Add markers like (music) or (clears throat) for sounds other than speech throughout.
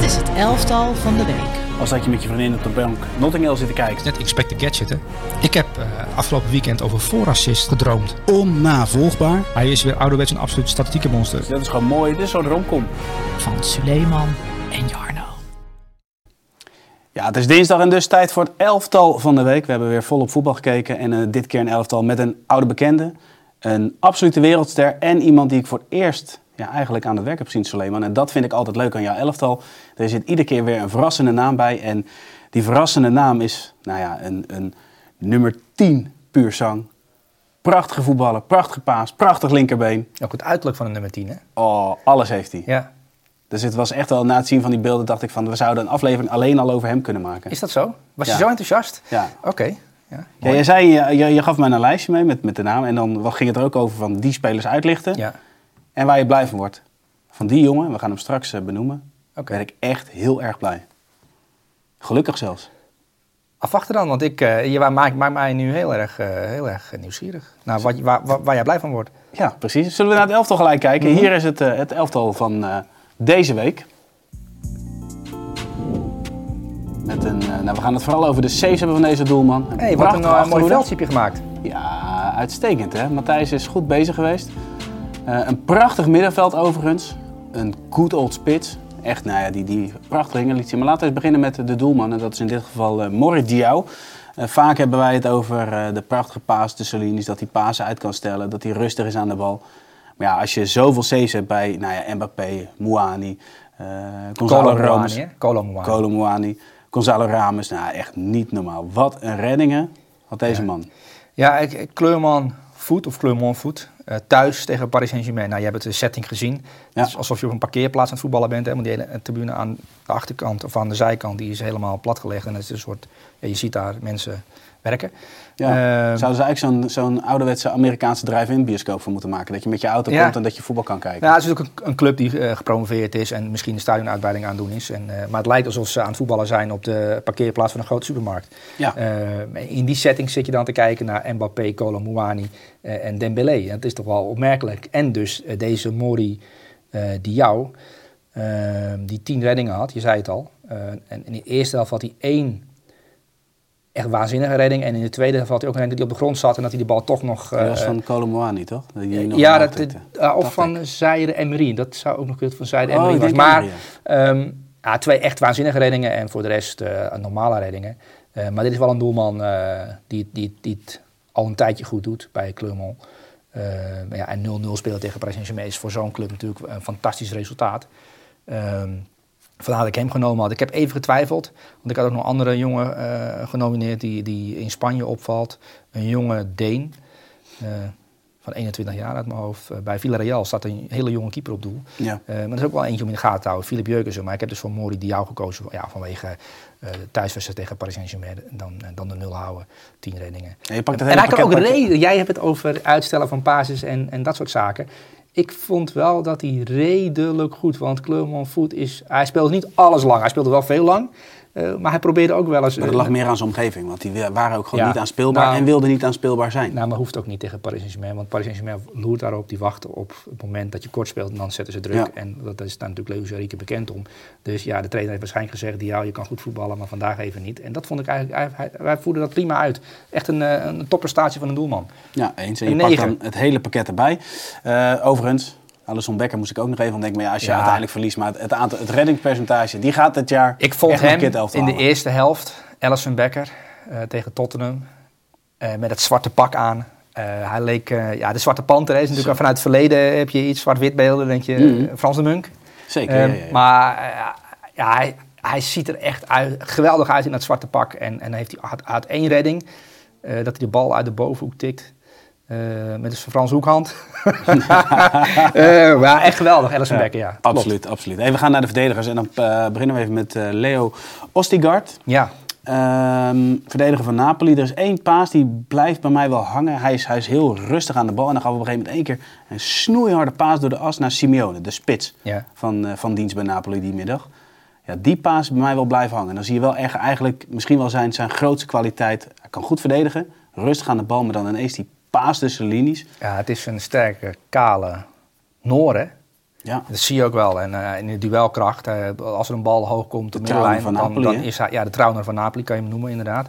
Dit is het elftal van de week. Als dat je met je vriendin op de bank Notting Hill zit te kijken. Net Inspector Gadget, hè? Ik heb uh, afgelopen weekend over voorassist gedroomd. Onnavolgbaar. Hij is weer ouderwets een absoluut statistieke monster. Dus dat is gewoon mooi. Dit is zo'n romcom. Van Suleiman en Jarno. Ja, het is dinsdag en dus tijd voor het elftal van de week. We hebben weer volop voetbal gekeken. En uh, dit keer een elftal met een oude bekende. Een absolute wereldster. En iemand die ik voor het eerst ja, eigenlijk aan het werk heb gezien, Suleiman. En dat vind ik altijd leuk aan jouw elftal. Er zit iedere keer weer een verrassende naam bij. En die verrassende naam is, nou ja, een, een nummer 10 puur zang. Prachtige voetballer, prachtige paas, prachtig linkerbeen. Ook het uiterlijk van een nummer 10, hè? Oh, alles heeft hij. Ja. Dus het was echt wel, na het zien van die beelden, dacht ik van, we zouden een aflevering alleen al over hem kunnen maken. Is dat zo? Was Ja. je zo enthousiast? Ja. Oké. Ja, Ja, mooi. jij zei, je, je, je gaf mij een lijstje mee met, met de naam. En dan wat ging het er ook over van die spelers uitlichten. ja. En waar je blij van wordt. Van die jongen, we gaan hem straks eh, benoemen, Oké. ben ik echt heel erg blij. Gelukkig zelfs. Afwachten dan, want ik, eh, je maakt, maakt mij nu heel erg, eh, heel erg nieuwsgierig. Nou, wat, waar, waar, waar jij blij van wordt. Ja, precies. Zullen we naar het elftal gelijk kijken? Mhm. Hier is het, het elftal van deze week. Met een, nou, we gaan het vooral over de C's hebben van deze doelman. Hé, hey, wat een mooi veldje heb je gemaakt. Ja, uitstekend hè. Matthijs is goed bezig geweest. Eh, een prachtig middenveld overigens. Een good old spits. Echt, nou ja, die, die prachtig dingen liet zien. Maar laten we eens beginnen met de doelman. En dat is in dit geval eh Morit Diaw. Eh, vaak hebben wij het over de prachtige paas tussen linies. Dat hij pasen uit kan stellen. Dat hij rustig is aan de bal. Maar ja, als je zoveel C's hebt bij nou ja, Mbappé, Mouani, eh Gonzalo Ramos. Colo Mouani, Gonzalo Ramos. Nou, echt niet normaal. Wat een reddingen had deze man. Ja, ik, ik- Kleurman voet of Kleurman voet. Eh, thuis tegen Paris Saint-Germain. Nou, je hebt de setting gezien. Ja. Het is alsof je op een parkeerplaats aan het voetballen bent. Hè, want die hele tribune aan de achterkant of aan de zijkant die is helemaal platgelegd. En het is een soort, ja, je ziet daar mensen werken. Ja. Ehm, Zouden ze eigenlijk zo'n zo'n ouderwetse Amerikaanse drive-in bioscoop voor moeten maken? Dat je met je auto Ja. komt en dat je voetbal kan kijken. Nou, het is natuurlijk een, een club die eh, gepromoveerd is en misschien een stadionuitbreiding aan het doen is. En, eh, maar het lijkt alsof ze aan het voetballen zijn op de parkeerplaats van een grote supermarkt. Ja. Eh, in die setting zit je dan te kijken naar Mbappé, Kolo Muani eh, en Dembélé. Dat is toch wel opmerkelijk. En dus deze Mori Diaw, eh, die tien reddingen had, je zei het al. En in de eerste helft had hij één echt waanzinnige redding. En in de tweede had hij ook een redding dat hij op de grond zat en dat hij de bal toch nog... dat was eh, van Colomboani, toch? Dat nog ja, dat, eh, of Dacht van ik. Zaire Emery. Dat zou ook nog kunnen van Zaire Oh, Emery ik was. Maar ja. ehm, ja, twee echt waanzinnige reddingen en voor de rest eh, normale reddingen. Eh, maar dit is wel een doelman eh, die, die, die het al een tijdje goed doet bij Clermont. Eh, maar ja, en 0-0 spelen tegen Paris Saint-Germain is voor zo'n club natuurlijk een fantastisch resultaat. Ehm vandaar dat ik hem genomen had. Ik heb even getwijfeld, want ik had ook nog een andere jongen eh, genomineerd die, die in Spanje opvalt. Een jonge Deen. eh, van 21 jaar uit mijn hoofd. Eh, bij Villarreal staat een hele jonge keeper op doel. Ja. Maar er is ook wel eentje om in de gaten te houden, Filip Jurgensen. Maar ik heb dus voor Mori Diaw gekozen ja, vanwege thuiswedstrijd tegen Paris Saint-Germain. Dan, dan de nul houden, tien reddingen. Ja, je pakt het en hele hij kan ook reden. Jij hebt het over uitstellen van basis en, en dat soort zaken. Ik vond wel dat hij redelijk goed, want Clermont Foot is... Hij speelde niet alles lang, hij speelde wel veel lang. Eh, maar hij probeerde ook wel eens... Maar dat lag meer aan zijn omgeving, want die waren ook gewoon Ja. niet aanspeelbaar Nou- en wilden niet aanspeelbaar zijn. Nou, maar hoeft ook niet tegen Paris Saint-Germain. Want Paris Saint-Germain loert daarop. Die wachten op het moment dat je kort speelt. En dan zetten ze druk. Ja. En dat is daar natuurlijk Leo Jarike bekend om. Dus ja, de trainer heeft waarschijnlijk gezegd... Ja, je kan goed voetballen, maar vandaag even niet. En dat vond ik eigenlijk... hij- Wij voerden dat prima uit. Echt een, eh, een topprestatie van een doelman. Ja, eens. En Een je pakt negen. dan het hele pakket erbij. Eh, overigens, Alisson Becker moest ik ook nog even aan denken. Maar ja, als je Ja. uiteindelijk verliest, maar het, aantal, het reddingspercentage, die gaat dit jaar Ik vond hem in de eerste helft... Alison Becker eh, tegen Tottenham. eh, met het zwarte pak aan. Eh, hij leek... ja, de zwarte panter is natuurlijk... Vanuit het verleden heb je iets zwart-wit beelden. denk je Mhm. Frans de Munk. Zeker, Ehm, ja, ja. Maar ja, hij, hij ziet er echt uit, geweldig uit in dat zwarte pak. En, en heeft hij had, had één redding, dat hij de bal uit de bovenhoek tikt. Eh, met een Frans hoekhand. (laughs) Maar echt geweldig, Alison Ja, Becker, ja. klopt. Absoluut, absoluut. Hey, we gaan naar de verdedigers en dan eh, beginnen we even met Leo Ostigard. Ja, Ehm, verdediger van Napoli. Er is één paas die blijft bij mij wel hangen. Hij is, hij is heel rustig aan de bal. En dan gaan we op een gegeven moment één keer een snoeiharde paas door de as naar Simeone, de spits ja. van, van dienst bij Napoli die middag. Ja, die paas bij mij wel blijven hangen. Dan zie je wel echt eigenlijk misschien wel zijn, zijn grootste kwaliteit. Hij kan goed verdedigen, rustig aan de bal, maar dan ineens die paas tussen de linies. ja, het is een sterke, kale Noor, hè? Ja. Dat zie je ook wel. En eh, in de duelkracht, eh, als er een bal hoog komt op de Trauner middenlijn, van dan, Napoli, dan is hij, ja, de Trauner van Napoli kan je hem noemen, inderdaad.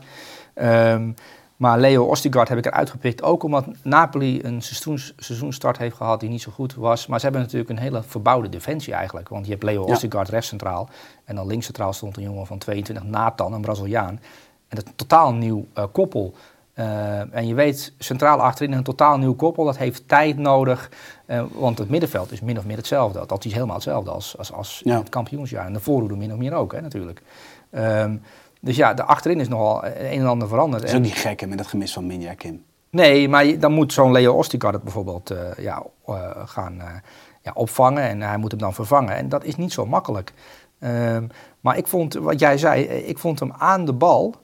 Ehm, maar Leo Ostigard heb ik eruit gepikt, ook omdat Napoli een seizoens, seizoenstart heeft gehad die niet zo goed was. Maar ze hebben natuurlijk een hele verbouwde defensie eigenlijk. Want je hebt Leo Ja. Ostigard rechtscentraal en dan linkscentraal stond een jongen van 22, Nathan, een Braziliaan. En dat is een totaal nieuw eh, koppel. Eh, en je weet, centraal achterin een totaal nieuw koppel, dat heeft tijd nodig. eh, want het middenveld is min of meer hetzelfde. Dat is helemaal hetzelfde als, als, als Ja. het kampioensjaar. En de voorhoede min of meer ook, hè, natuurlijk. Ehm, dus ja, de achterin is nogal een en ander veranderd. Dat is ook niet gek hè, met het gemis van Minja Kim. Nee, maar dan moet zo'n Leo Ostikar het bijvoorbeeld eh, ja, gaan ja, opvangen en hij moet hem dan vervangen. En dat is niet zo makkelijk. Ehm, maar ik vond, wat jij zei, ik vond hem aan de bal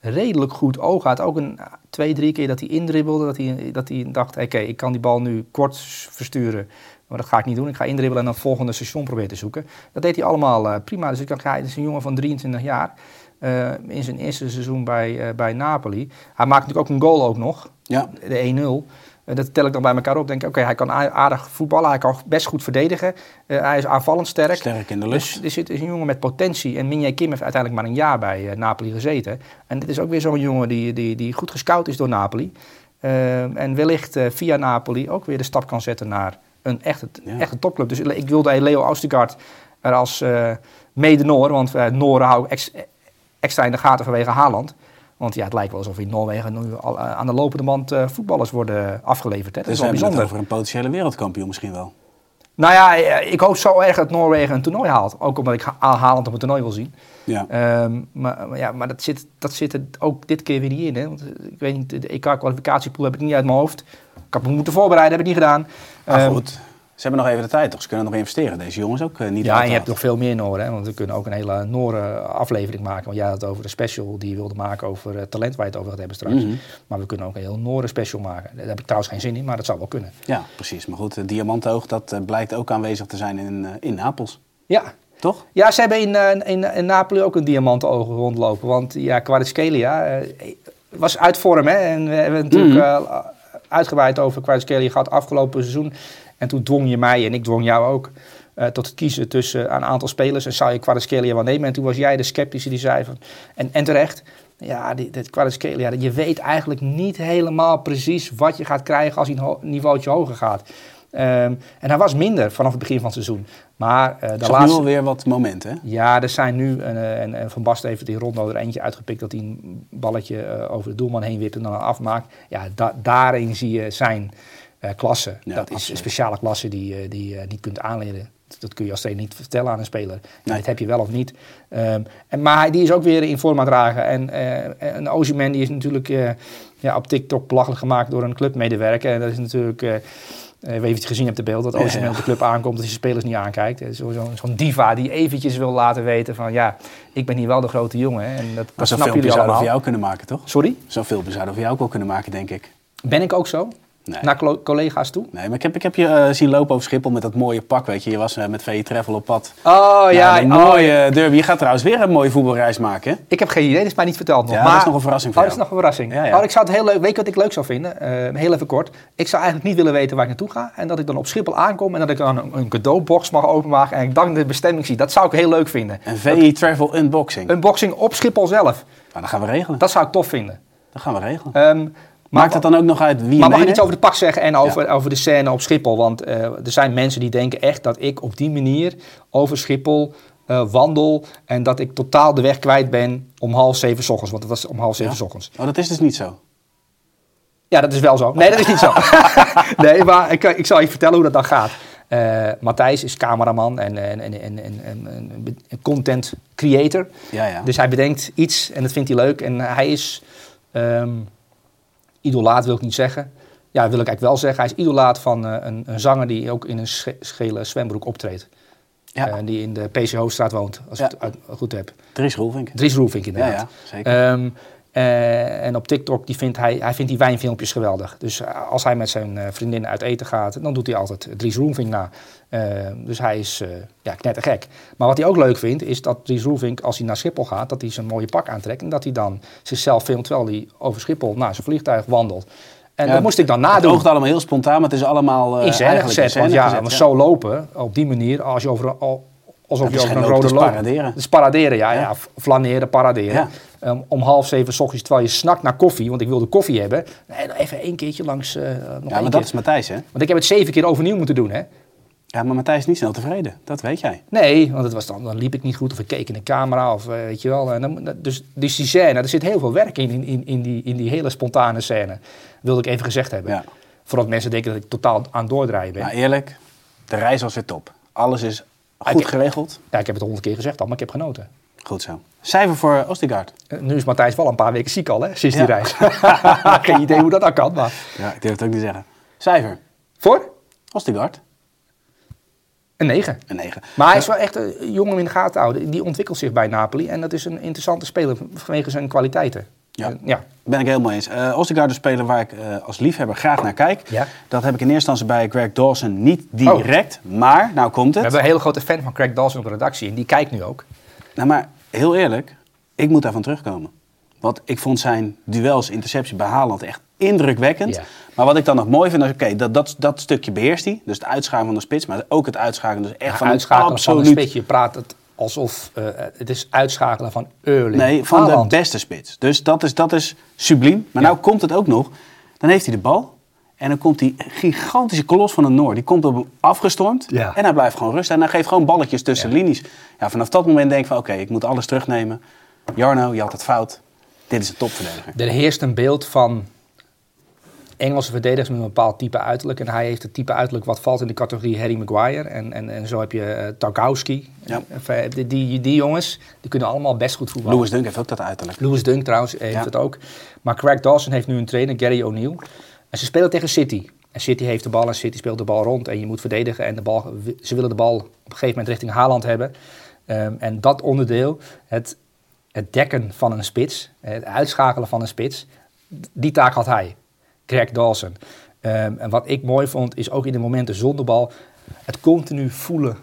redelijk goed oog. Had ook een eh, twee, drie keer dat hij indribbelde, dat hij, dat hij dacht, oké, ik kan die bal nu kort versturen. Maar dat ga ik niet doen. Ik ga indribbelen en dan het volgende station proberen te zoeken. Dat deed hij allemaal eh, prima. Dus ik dacht, hij is een jongen van 23 jaar. eh, in zijn eerste seizoen bij, bij Napoli. Hij maakt natuurlijk ook een goal ook nog Ja, de 1-0. Dat tel ik dan bij elkaar op. Denk ik, oké, hij kan aardig voetballen. Hij kan best goed verdedigen. Eh, hij is aanvallend sterk. sterk in de Dus er zit is een jongen met potentie. En Minje Kim heeft uiteindelijk maar een jaar bij eh, Napoli gezeten. En dit is ook weer zo'n jongen die, die, die goed gescout is door Napoli. Eh, en wellicht via Napoli ook weer de stap kan zetten naar een echte, Ja. echte topclub. Dus ik wilde Leo Austigard er als mede-Noor, want Noren hou ik ex- extra in de gaten vanwege Haaland. Want ja, het lijkt wel alsof in Noorwegen nu al, eh, aan de lopende band eh, voetballers worden afgeleverd. Hè. Dat Dus is we wel bijzonder. over een potentiële wereldkampioen misschien wel. Nou ja, eh, ik hoop zo erg dat Noorwegen een toernooi haalt. Ook omdat ik Ha- Haaland op een toernooi wil zien. Ja. Ehm, maar, maar ja, maar dat zit, dat zit er ook dit keer weer niet in. Hè? Want eh, ik weet niet, de EK-kwalificatiepool heb ik niet uit mijn hoofd. Ik had me moeten voorbereiden, heb ik niet gedaan. Ehm, goed, ze hebben nog even de tijd toch? Ze kunnen nog investeren. Deze jongens ook eh, niet ja, en je hebt nog veel meer Noren. Hè? Want we kunnen ook een hele Noren aflevering maken. Want jij had het over de special die je wilde maken over eh, talent waar je het over gaat hebben straks. Mhm. Maar we kunnen ook een heel Noren special maken. Daar heb ik trouwens geen zin in, maar dat zou wel kunnen. Ja, precies. Maar goed, het diamantoog dat eh, blijkt ook aanwezig te zijn in, in Napels. Ja, Toch? Ja, ze hebben in, in, in Napoli ook een diamantenogen rondlopen. Want ja, Kvaratskhelia eh, was uit vorm. Hè? En we hebben het natuurlijk eh, uitgebreid over Kvaratskhelia gehad afgelopen seizoen. En toen dwong je mij en ik dwong jou ook eh, tot het kiezen tussen een aantal spelers. En zou je Kvaratskhelia wel nemen? En toen was jij de sceptische die zei van... En, en terecht, ja, die, dit Kvaratskhelia, je weet eigenlijk niet helemaal precies wat je gaat krijgen als hij een ho- niveautje hoger gaat. Ehm, en hij was minder vanaf het begin van het seizoen. Maar eh, Ik de zag nu laatste... alweer wat momenten. Ja, er zijn nu, en, Van Basten heeft die Rondo er eentje uitgepikt dat hij een balletje eh, over de doelman heen wipt en dan afmaakt. Ja, da- daarin zie je zijn eh, klasse. Ja, dat is een speciale klasse die, eh, die je niet kunt aanleren. Dat kun je als trainer niet vertellen aan een speler. Nee. Dit heb je wel of niet. Ehm, en, maar die is ook weer in vorm aan het dragen. En eh een Ozyman die is natuurlijk eh, ja, op TikTok belachelijk gemaakt door een clubmedewerker. En dat is natuurlijk... eh, eh, weet je je het gezien hebt, de beeld, dat ja. op de club aankomt, dat hij zijn spelers niet aankijkt. Eh, zo- Zo'n zo'n diva die eventjes wil laten weten van, ja, ik ben hier wel de grote jongen. Hè, en dat, Maar dat filmpje jullie zouden allemaal. voor jou kunnen maken, toch? Sorry? Zo'n filmpje zouden we voor jou ook wel kunnen maken, denk ik. Ben ik ook zo? Nee. Naar collega's toe? Nee, maar ik heb, ik heb je eh, zien lopen over Schiphol met dat mooie pak, weet je. Je was eh, met VE Travel op pad. Oh ja, een oh, mooie derby. Je gaat trouwens weer een mooie voetbalreis maken, hè? Ik heb geen idee, dat is mij niet verteld nog. Ja, maar... dat is nog een verrassing voor Oh, dat is nog een verrassing. Ja, ja. Oh, ik zou het heel leuk, weet je wat ik leuk zou vinden? Eh, heel even kort. Ik zou eigenlijk niet willen weten waar ik naartoe ga. En dat ik dan op Schiphol aankom en dat ik dan een, een cadeaubox mag openmaken. En ik dan de bestemming zie. Dat zou ik heel leuk vinden. Een VE Travel unboxing. Unboxing op Schiphol zelf. Nou, dat gaan we regelen. Dat zou ik tof vinden. Dat gaan we regelen. Ehm, Maakt het dan ook nog uit wie Maar mag ik iets over de pak zeggen en over, over de scène op Schiphol? Want eh, er zijn mensen die denken echt dat ik op die manier over Schiphol eh, wandel. En dat ik totaal de weg kwijt ben om half zeven 's ochtends. Want het was om half zeven 's Ja? ochtends. Oh, dat is dus niet zo. Ja, dat is wel zo. Nee, dat is niet zo. (laughs) nee, maar ik, ik zal je vertellen hoe dat dan gaat. Eh, Matthijs is cameraman en, en, en, en, en, en- en- en content creator. Ja, ja. Dus hij bedenkt iets en dat vindt hij leuk. En hij is ehm, idolaat, wil ik niet zeggen. Ja, wil ik eigenlijk wel zeggen. Hij is idolaat van eh, een, een zanger die ook in een sche- schele zwembroek optreedt. ja. Eh, die in de PC Hoofdstraat woont, als Ja. ik het goed heb. Dries Roelvink. Dries Roelvink Ja, inderdaad. ja, zeker. Ehm, eh, en op TikTok die vindt hij, hij vindt die wijnfilmpjes geweldig. Dus eh, als hij met zijn eh, vriendin uit eten gaat, dan doet hij altijd Dries Roelvink na. Dus hij is uh, ja, knettergek. Maar wat hij ook leuk vindt, is dat Dries Roelvink, als hij naar Schiphol gaat, dat hij zijn mooie pak aantrekt. En dat hij dan zichzelf filmt terwijl hij over Schiphol naar zijn vliegtuig wandelt. En Ja, dat moest ik dan Het nadoen. oogt allemaal heel spontaan, maar het is allemaal eigenlijk gezet. Want ja, gezet, ja. zo lopen, op die manier, als je over, alsof je geen een rode loop... paraderen. Het is paraderen, ja. Ja. flaneren, paraderen. Ja. Ehm, om half zeven 's ochtends, terwijl je snakt naar koffie, want ik wilde koffie hebben. Nee, even één keertje langs, eh nog Ja, maar keer. dat is Matthijs, hè? Want ik heb het zeven keer overnieuw moeten doen, hè. Ja, maar Matthijs is niet snel tevreden. Dat weet jij. Nee, want het was dan, dan liep ik niet goed of ik keek in de camera of eh, weet je wel. En dan, dus, dus die scène, er zit heel veel werk in, in, in, die, in die hele spontane scène. Wilde ik even gezegd hebben. Ja. Voordat mensen denken dat ik totaal aan het doordraaien ben. Maar eerlijk, de reis was weer top. Alles is goed geregeld. Ja, ik heb het honderd keer gezegd al, maar ik heb genoten. Goed zo. Cijfer voor Ostergaard. Eh, Nu is Matthijs wel een paar weken ziek al, hè, sinds die reis. (laughs) Geen idee hoe dat dan kan, maar... Ja, ik durf het ook niet zeggen. Cijfer. Voor? Ostergaard. Een 9. Een 9. Maar hij is wel echt een jongen om in de gaten houden. Die ontwikkelt zich bij Napoli. En dat is een interessante speler vanwege zijn kwaliteiten. Ja. Eh, ja. Ben ik helemaal eens. Uh, Ostergaard is een speler waar ik eh, als liefhebber graag naar kijk. Ja. Dat heb ik in eerste instantie bij Greg Dawson niet direct. Maar, nou komt We het. hebben een hele grote fan van Craig Dawson op de redactie. En die kijkt nu ook. Nou, maar heel eerlijk, ik moet daarvan terugkomen. Want ik vond zijn duels, interceptie bij Haaland echt indrukwekkend. Ja. Maar wat ik dan nog mooi vind, is oké, dat, dat, dat stukje beheerst hij. Dus het uitschakelen van de spits, maar ook het uitschakelen dus echt Ja, van een uitschakelen van absoluut... een spits. Je praat het alsof eh, het is uitschakelen van Erling Nee, van Haaland. de beste spits. Dus dat is, dat is subliem. Maar Ja. nou komt het ook nog. Dan heeft hij de bal. En dan komt die gigantische kolos van de Noor. Die komt op hem afgestormd. Ja. En hij blijft gewoon rustig. En hij geeft gewoon balletjes tussen Ja. linies. Ja, vanaf dat moment denk ik van oké, ik moet alles terugnemen. Jarno, je had het fout. Dit is een topverdediger. Er heerst een beeld van Engelse verdedigers met een bepaald type uiterlijk. En hij heeft het type uiterlijk wat valt in de categorie Harry Maguire. En, en, en zo heb je uh, Tarkowski. Ja. Eh, Die, die, die jongens die kunnen allemaal best goed voetballen. Louis Dunk heeft ook dat uiterlijk. Louis Dunk trouwens heeft Ja. het ook. Maar Craig Dawson heeft nu een trainer, Gary O'Neill. En ze spelen tegen City. En City heeft de bal en City speelt de bal rond. En je moet verdedigen. En de bal, ze willen de bal op een gegeven moment richting Haaland hebben. Um, en dat onderdeel, het, het dekken van een spits, het uitschakelen van een spits, die taak had hij. Craig Dawson. Um, en wat ik mooi vond, is ook in de momenten zonder bal, het continu voelen.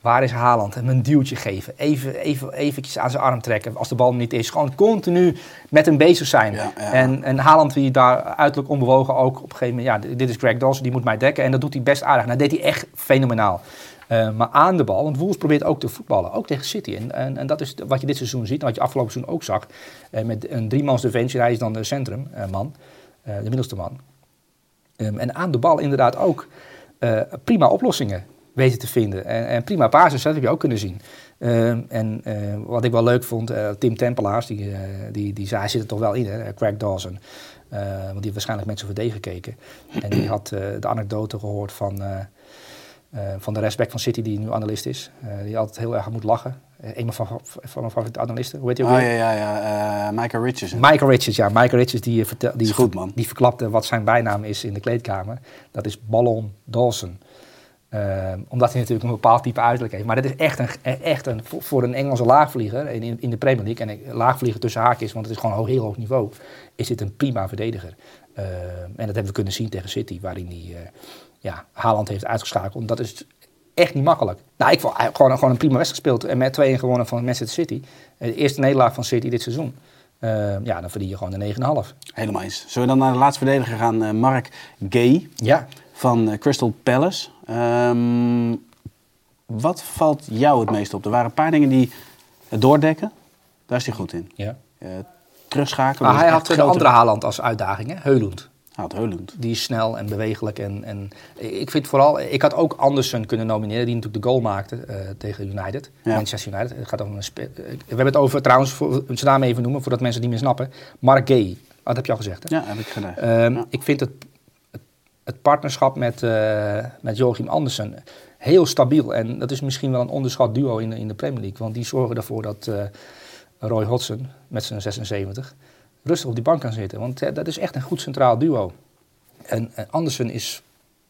Waar is Haaland? Hem een duwtje geven. Even, even eventjes aan zijn arm trekken als de bal niet is. Gewoon continu met hem bezig zijn. Ja, ja. En, en Haaland die daar uiterlijk onbewogen ook op een gegeven moment... Ja, dit is Greg Dawson, die moet mij dekken. En dat doet hij best aardig. En dat deed hij echt fenomenaal. Uh, maar aan de bal, want Wolves probeert ook te voetballen. Ook tegen City. En, en, en dat is wat je dit seizoen ziet. En wat je afgelopen seizoen ook zag. Uh, met een driemans defensie. Hij is dan de centrumman. Uh, de middelste man. Um, en aan de bal inderdaad ook uh, prima oplossingen weten te vinden. En, en prima basis, dat heb je ook kunnen zien. Uh, en uh, wat ik wel leuk vond, Tim Tempelaars, die, die, die zei, hij zit er toch wel in, hè, Craig Dawson. want die heeft waarschijnlijk met zijn verdedigen gekeken. En die had de anekdote gehoord van, van de respect van City, die nu analist is. die altijd heel erg moet lachen. Een van, van mijn favoriete analisten, hoe heet hij ook Oh, weer? ja, ja, ja. Michael Richardson. Michael Richards, ja. Michael Richards die, vertel, die, goed, man. die verklapte wat zijn bijnaam is in de kleedkamer. Dat is Ballon Dawson. Omdat hij natuurlijk een bepaald type uiterlijk heeft. Maar dat is echt een, echt een voor een Engelse laagvlieger in, in de Premier League. En laagvlieger tussen haakjes, want het is gewoon een heel hoog niveau. Is dit een prima verdediger. En dat hebben we kunnen zien tegen City, waarin hij uh, ja, Haaland heeft uitgeschakeld. Dat is echt niet makkelijk. Nou, ik vond gewoon, gewoon een prima wedstrijd gespeeld. En met 2-1 gewonnen van Manchester City. De eerste nederlaag van City dit seizoen. Uh, ja, dan verdien je gewoon de 9,5. Helemaal eens. Zullen we dan naar de laatste verdediger gaan? Uh, Mark Gay ja. van uh, Crystal Palace. Um, wat valt jou het meest op? Er waren een paar dingen die het doordekken. Daar is hij goed in. Ja. terugschakelen. Maar hij had de andere Haaland als uitdaging, hè? Heulund. Die is snel en bewegelijk. En, en ik vind vooral, ik had ook Andersen kunnen nomineren, die natuurlijk de goal maakte uh, tegen United, ja. Manchester United. Het gaat om een we hebben het over, trouwens, voor, zijn naam even noemen, voordat mensen het niet meer snappen. Mark Gay, dat heb je al gezegd. Hè? Ja, heb ik gedaan. Um, ja. Ik vind het, het, het partnerschap met, uh, met Joachim Andersen heel stabiel. En dat is misschien wel een onderschat duo in, in de Premier League. Want die zorgen ervoor dat uh, Roy Hodgson met zijn 76 rustig op die bank kan zitten. Want uh, dat is echt een goed centraal duo. En, en Andersen is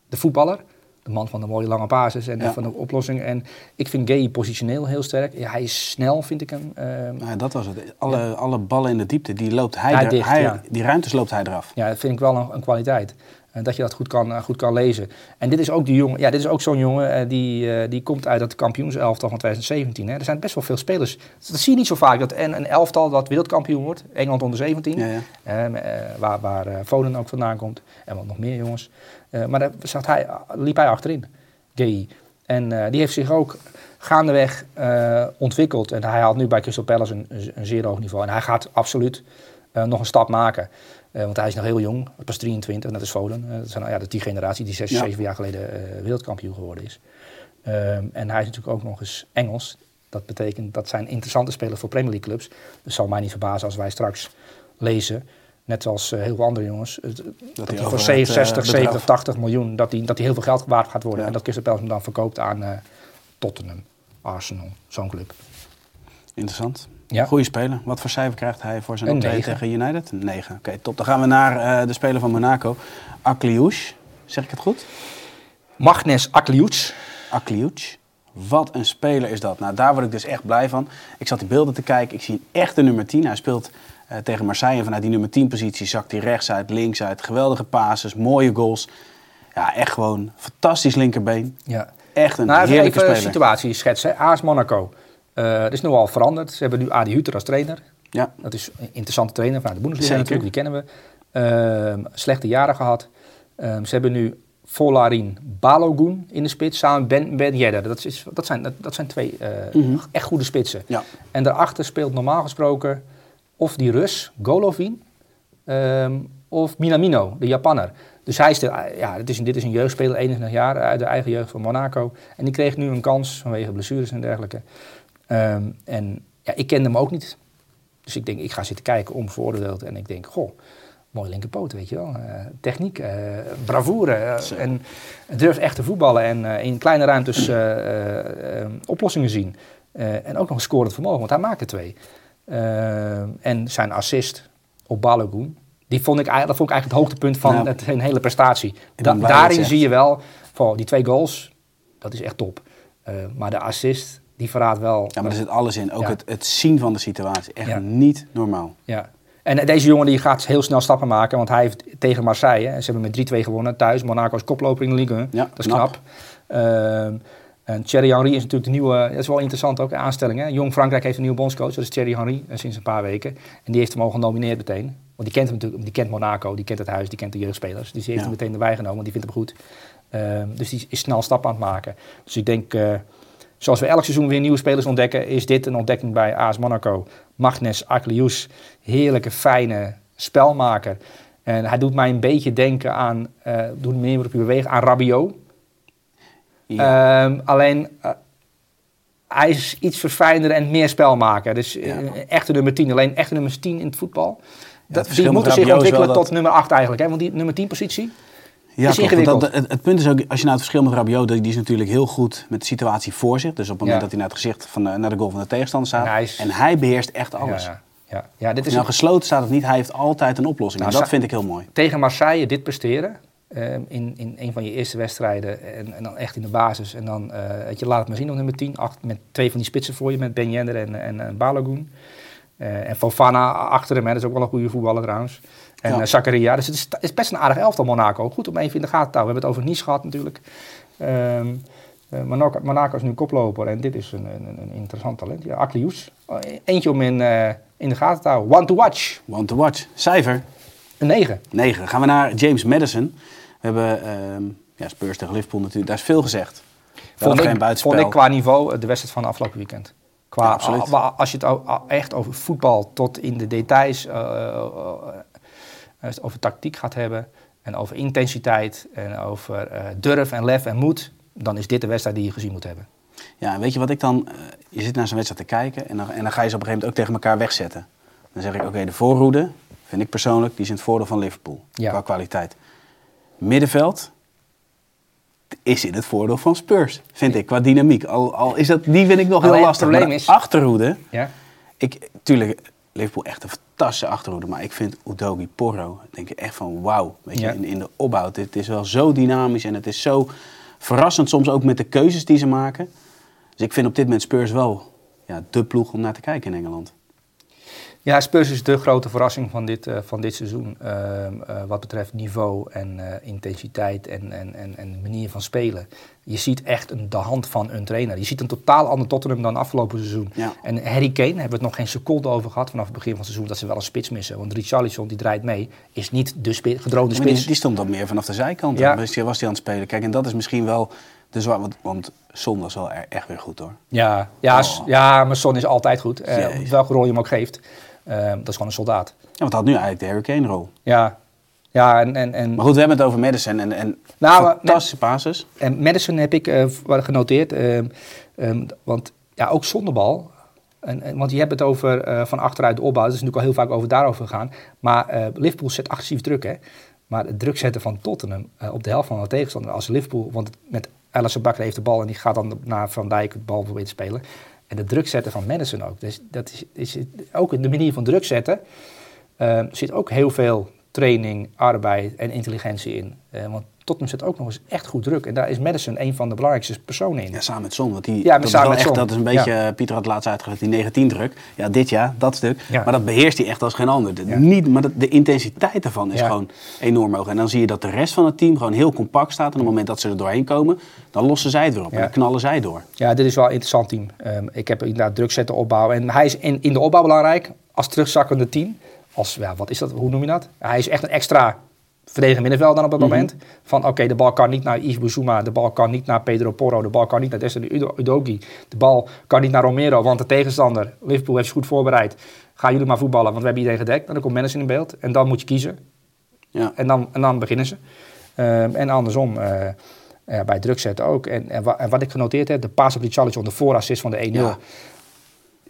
de voetballer. De man van de mooie lange basis en Ja. van de oplossingen. En ik vind Gay positioneel heel sterk. Ja, hij is snel, vind ik hem. Uh, Nou, dat was het. Alle, alle ballen in de diepte, die loopt hij, Hij er- dicht, hij- ja. Die ruimtes loopt hij eraf. ja, dat vind ik wel een, een kwaliteit. Dat je dat goed kan, eh, goed kan lezen. En dit is ook, die jongen, ja, dit is ook zo'n jongen eh, die, eh, die komt uit het kampioenselftal van 2017. Hè. Er zijn best wel veel spelers. Dat zie je niet zo vaak, dat en een elftal dat wereldkampioen wordt. Engeland onder 17, Ja, ja. waar, waar Foden ook vandaan komt. En wat nog meer jongens. Maar daar zat hij, liep hij achterin, Gay. En die heeft zich ook gaandeweg ontwikkeld. En hij haalt nu bij Crystal Palace een, een, een zeer hoog niveau. En hij gaat absoluut nog een stap maken. Eh, want hij is nog heel jong, pas 23, net als Foden. Eh, dat zijn nou ja, dat die generatie die 6, Ja. 7 jaar geleden eh, wereldkampioen geworden is. Ehm, en hij is natuurlijk ook nog eens Engels. Dat betekent dat zijn interessante spelers voor Premier League clubs. Dus zal mij niet verbazen als wij straks lezen, net zoals eh, heel veel andere jongens, dat, hij voor het, 60, eh, 70, bedrag- 80 miljoen, dat hij, dat hij heel veel geld waard gaat worden. Ja. En dat Crystal Palace hem dan verkoopt aan Tottenham, Arsenal, zo'n club. Interessant. Ja. Goeie speler. Wat voor cijfer krijgt hij voor zijn optreden tegen United? Een 9. Oké, top. Dan gaan we naar eh, de speler van Monaco, Akliouche. Zeg ik het goed? Magnes Akliouts. Akliouche. Wat een speler is dat. Nou, daar word ik dus echt blij van. Ik zat die beelden te kijken. Ik zie echt de nummer 10. Hij speelt eh, tegen Marseille. En vanuit die nummer 10 positie zakt hij rechts uit, links uit. Geweldige passes, mooie goals. Ja, echt gewoon fantastisch linkerbeen. Ja. Echt een Nou, even, heerlijke even een speler. situatie schetsen. AS Monaco. Eh het is nogal veranderd. Ze hebben nu Adi Hutter als trainer. Ja, Dat is een interessante trainer vanuit de Bundesliga natuurlijk, die kennen we. Ehm, slechte jaren gehad. Ehm, ze hebben nu Volarin Balogun in de spits samen met Ben, ben Yedder. Dat, is, dat, zijn, dat, dat zijn twee eh, Mhm. echt goede spitsen. ja. En daarachter speelt normaal gesproken of die Rus, Golovin, ehm, of Minamino, de Japanner. Dus hij is de, ja, dit, is, een- dit is een jeugdspeler, 21 jaar, uit de eigen jeugd van Monaco. En die kreeg nu een kans vanwege blessures en dergelijke. Ehm, en ja, ik kende hem ook niet. Dus ik denk, ik ga zitten kijken, onbevooroordeeld. En ik denk, goh, mooi linkerpoot, weet je wel. Eh, techniek, eh, bravoure. Zo. en durft echt te voetballen en in kleine ruimtes oplossingen zien. En ook nog een scorend vermogen, want hij maakte twee. Eh, en zijn assist op Balogun, die vond ik, eigenlijk- dat vond ik eigenlijk het hoogtepunt van Ja. het, zijn hele prestatie. Da- daarin zie je wel, van die twee goals, dat is echt top. Maar de assist, die verraadt wel. ja, maar er zit alles in. Ook Ja. het, het zien van de situatie. Echt Ja. niet normaal. Ja. En deze jongen die gaat heel snel stappen maken, want hij heeft tegen Marseille, hè, ze hebben met 3-2 gewonnen thuis. Monaco is koploper in de Ligue 1. Ja, dat is knap. knap. Ehm, en Thierry Henry is natuurlijk de nieuwe, dat is wel interessant ook, aanstelling. Hè. Jong Frankrijk heeft een nieuwe bondscoach, dat is Thierry Henry, eh, sinds een paar weken. En die heeft hem al genomineerd meteen. Want die kent hem natuurlijk, die kent Monaco, die kent het huis, die kent de jeugdspelers. Dus die heeft Ja. hem meteen erbij genomen, want die vindt hem goed. Ehm, dus die is snel stap aan het maken. Dus ik denk, eh, zoals we elk seizoen weer nieuwe spelers ontdekken, is dit een ontdekking bij AS Monaco. Magnes Aklious, heerlijke, fijne spelmaker. En hij doet mij een beetje denken aan, eh doet meer op je bewegen, aan Rabiot. Ja. Ehm, alleen, eh, hij is iets verfijnder en meer spelmaker. Dus eh, Ja. echte nummer 10. Alleen echte nummer 10 in het voetbal. Dat, die moeten zich ontwikkelen dat- tot nummer 8 eigenlijk. Hè? Want die nummer 10 positie, Ja, is ingewikkeld. dat, het, het punt is ook, als je nou het verschil met Rabiot, die is natuurlijk heel goed met de situatie voor zich. Dus op het moment Ja. dat hij naar het gezicht van de, naar de goal van de tegenstander staat. En hij is- En hij beheerst echt alles. Ja, ja, ja. dit is nou gesloten staat of niet, hij heeft altijd een oplossing. Nou, en dat vind ik heel mooi. tegen Marseille dit presteren. ehm, in, in een van je eerste wedstrijden en, en dan echt in de basis. En dan, weet je, laat het maar zien op nummer 10. Acht, met twee van die spitsen voor je, met Ben Yedder en, en, en Balogun. Eh, en Fofana achter hem, hè, dat is ook wel een goede voetballer trouwens. En Ja. Zakaria. Dus het is, is best een aardig elftal Monaco. Goed om even in de gaten te houden. We hebben het over Nice gehad natuurlijk. Eh, Monaco, Monaco is nu koploper en dit is een, een, een interessant talent. Ja, Aklious. Oh, Eentje om in, eh, in de gaten te houden. One to watch. One to watch. Cijfer Een 9. 9. Dan gaan we naar James Madison. We hebben ehm, ja, Spurs tegen Liverpool natuurlijk. Daar is veel gezegd. Vond geen ik, vond ik qua niveau eh, de wedstrijd van afgelopen weekend. Qua, Ja, als je het echt over voetbal tot in de details, eh, eh, eh, als het over tactiek gaat hebben en over intensiteit en over eh, durf en lef en moed, dan is dit de wedstrijd die je gezien moet hebben. Ja, en weet je wat ik dan... eh, je zit naar zo'n wedstrijd te kijken en dan, en dan ga je ze op een gegeven moment ook tegen elkaar wegzetten. Dan zeg ik, oké, de voorhoede, vind ik persoonlijk, die is in het voordeel van Liverpool. Ja. Qua kwaliteit. Middenveld is in het voordeel van Spurs, vind ik, qua dynamiek. Al, al is dat, die vind ik nog heel het lastig. probleem maar de is- achterhoede... Ja? Ik, tuurlijk, Liverpool echt een fantastische achterhoede. Maar ik vind Udogi Porro, denk ik echt van wauw. Weet je, Ja. in, in de opbouw. Het is wel zo dynamisch en het is zo verrassend soms ook met de keuzes die ze maken. Dus ik vind op dit moment Spurs wel ja, de ploeg om naar te kijken in Engeland. Ja, Spurs is de grote verrassing van dit, eh, van dit seizoen. Ehm, eh, wat betreft niveau en eh, intensiteit en, en, en, en manier van spelen. Je ziet echt een, de hand van een trainer. Je ziet een totaal ander Tottenham dan afgelopen seizoen. Ja. En Harry Kane hebben we het nog geen seconde over gehad vanaf het begin van het seizoen dat ze wel een spits missen. Want Richarlison die draait mee, is niet de spi- gedroomde die, spits. die stond dan meer vanaf de zijkant. Ja. Was, die aan het spelen. Kijk, en dat is misschien wel de zwaar. Want, want Son was wel er- echt weer goed hoor. Ja, ja, Oh. ja, maar Son is altijd goed. Eh, welke rol je hem ook geeft. Ehm, dat is gewoon een soldaat. Ja, want had nu eigenlijk de Harry Kane rol. Ja, ja en, en, en Maar goed, we hebben het over Madison en, en Nou, fantastische basis. En Madison heb ik v- genoteerd. ehm, ehm, want ja, ook zonder bal. En, en- want je hebt het over eh, van achteruit de opbouw. Dat is natuurlijk al heel vaak over daarover gegaan. Maar eh, Liverpool zet agressief druk. Hè? Maar het druk zetten van Tottenham op de helft van de tegenstander. Als Liverpool, want met Alisson Bakker heeft de bal en die gaat dan naar Van Dijk het bal proberen te spelen. En de druk zetten van Madison ook. Dus dat is, is ook in de manier van druk zetten. eh, zit ook heel veel training, arbeid en intelligentie in. Eh, want Tottenham zet ook nog eens echt goed druk. En daar is Madison een van de belangrijkste personen in. Ja, samen met Son. Want die, Ja, dat, is samen met echt, Son. dat is een beetje, eh, Pieter had laatst uitgelegd, die 19 druk. Ja, dit jaar, dat stuk. Ja. Maar dat beheerst hij echt als geen ander. De, Ja. niet, maar de intensiteit ervan is gewoon enorm hoog. En dan zie je dat de rest van het team gewoon heel compact staat. En op het moment dat ze er doorheen komen, dan lossen zij het weer op. En dan knallen zij door. Ja, dit is wel een interessant team. Ehm, ik heb inderdaad druk zetten opbouwen. En hij is in, in de opbouw belangrijk als terugzakkende team. Als, ja, wat is dat? Hoe noem je dat? Hij is echt een extra verdediger middenveld dan op dat moment. Van oké, de bal kan niet naar Yves Bouzuma. De bal kan niet naar Pedro Porro. De bal kan niet naar Destiny Udo- Udogi. De bal kan niet naar Romero. Want de tegenstander, Liverpool, heeft zich goed voorbereid. Gaan jullie maar voetballen, want we hebben iedereen gedekt. En dan komt Madison in beeld. En dan moet je kiezen. Ja. En dan, en dan beginnen ze. Ehm, en andersom, eh, bij druk zetten ook. En, en, wa- en wat ik genoteerd heb, de paas op die Charlie de voorassist van de 1-0. Ja.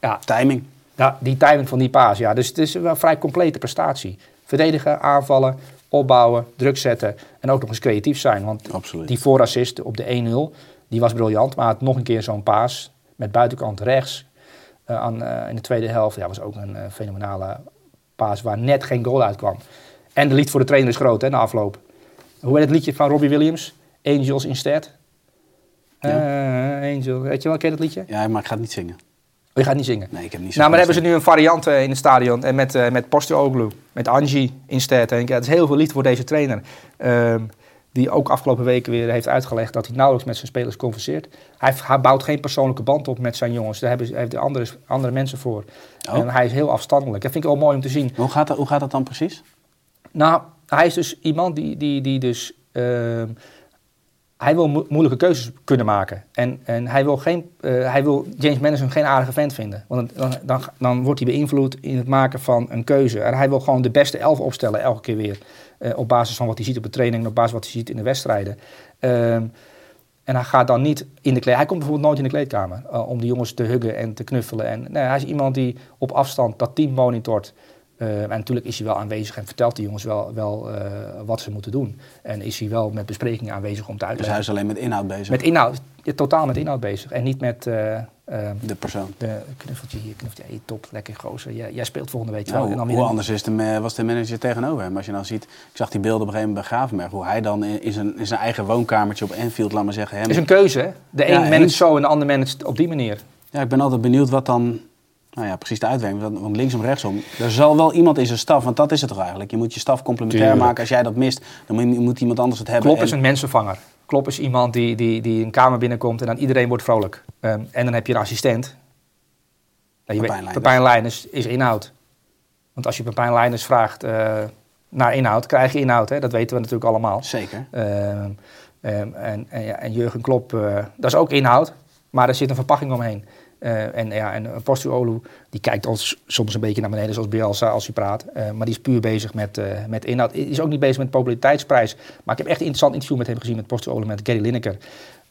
Ja. Timing. Ja, die timing van die paas. Ja. Dus het is wel een vrij complete prestatie. Verdedigen, aanvallen, opbouwen, druk zetten. En ook nog eens creatief zijn. Want Absoluut. die voorassist op de 1-0, die was briljant. Maar had nog een keer zo'n paas met buitenkant rechts eh, aan, eh, in de tweede helft. Ja, was ook een eh, fenomenale paas waar net geen goal uitkwam. En de lied voor de trainer is groot hè, na afloop. Hoe heet het liedje van Robbie Williams? Angels Instead. Ja. Angel, weet je wel, ken je dat liedje? Ja, maar ik ga het niet zingen. Oh, je gaat niet zingen. Nee, ik heb niet zo Nou, maar hebben ze nu een variant eh, in het stadion en met, eh met Posteoglu, met Angie instead. En ja, het is heel veel lied voor deze trainer. Ehm, die ook afgelopen weken weer heeft uitgelegd dat hij nauwelijks met zijn spelers converseert. Hij, hij bouwt geen persoonlijke band op met zijn jongens. Daar hebben, heeft andere, andere mensen voor. Oh. En hij is heel afstandelijk. Dat vind ik wel mooi om te zien. Hoe gaat, dat, hoe gaat dat dan precies? Nou, hij is dus iemand die, die, die dus... ehm, hij wil mo- moeilijke keuzes kunnen maken. En, en hij, wil geen, eh, hij wil James Madison geen aardige vent vinden. Want dan, dan, dan wordt hij beïnvloed in het maken van een keuze. En hij wil gewoon de beste elf opstellen elke keer weer. eh, op basis van wat hij ziet op de training en op basis van wat hij ziet in de wedstrijden. Ehm, en hij gaat dan niet in de kleed. Hij komt bijvoorbeeld nooit in de kleedkamer eh, om de jongens te huggen en te knuffelen. En nee, hij is iemand die op afstand dat team monitort. Eh, en natuurlijk is hij wel aanwezig en vertelt de jongens wel, wel eh, wat ze moeten doen. En is hij wel met besprekingen aanwezig om te Dus hij uitleggen. is alleen met inhoud bezig. met inhoud, ja, totaal met inhoud bezig. En niet met eh, eh, de persoon. de knuffeltje hier, knuffeltje. Hey, top, lekker gozer. Jij, jij speelt volgende week Nou, wel. En dan hoe anders is de, was de manager tegenover hem? Als je nou ziet, ik zag die beelden op een gegeven moment bij Gravenberg, hoe hij dan in in zijn, in zijn eigen woonkamertje op Enfield, laat maar zeggen, hem... Het is een keuze, hè? De Ja, een eens. zo en de ander managt op die manier. Ja, ik ben altijd benieuwd wat dan, nou ja, precies de uitwerking, want- linksom, rechtsom, er zal wel iemand in zijn staf, want dat is het toch eigenlijk. Je moet je staf complementair Tuurlijk. maken. Als jij dat mist, dan moet, moet iemand anders het hebben. Klop is En- een mensenvanger. Klop is iemand die, die, die een kamer binnenkomt en dan iedereen wordt vrolijk. Ehm, en dan heb je een assistent. Nou, je Pepijn weet, Leijners. Pepijn Leijners is inhoud. Want als je Pepijn Leijners vraagt eh, naar inhoud, krijg je inhoud. Hè? Dat weten we natuurlijk allemaal. Zeker. Ehm, ehm, en, en, ja, en Jurgen Klopp, eh, dat is ook inhoud, maar er zit een verpakking omheen. Eh, en ja, en Postuolu, die kijkt soms een beetje naar beneden, zoals Bielsa als hij praat. Eh, maar die is puur bezig met, eh, met inhoud. Is ook niet bezig met populariteitsprijs. Maar ik heb echt een interessant interview met hem gezien, met Postuolu, met Gary Lineker,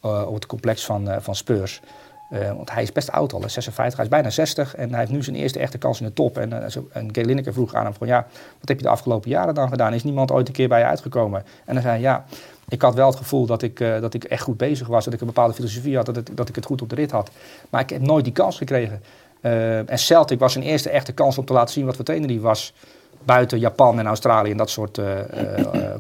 eh, op het complex van, eh, van Spurs. Eh, want hij is best oud al, hè, 56, hij is bijna 60 en hij heeft nu zijn eerste echte kans in de top. Eh, en Gary Lineker vroeg aan hem van ja, wat heb je de afgelopen jaren dan gedaan? Is niemand ooit een keer bij je uitgekomen? En dan zei hij ja, ik had wel het gevoel dat ik, eh, dat ik echt goed bezig was, dat ik een bepaalde filosofie had, dat, het- dat ik het goed op de rit had. Maar ik heb nooit die kans gekregen. Eh, en Celtic was zijn eerste echte kans om te laten zien wat voor trainer hij was. Buiten Japan en Australië en dat soort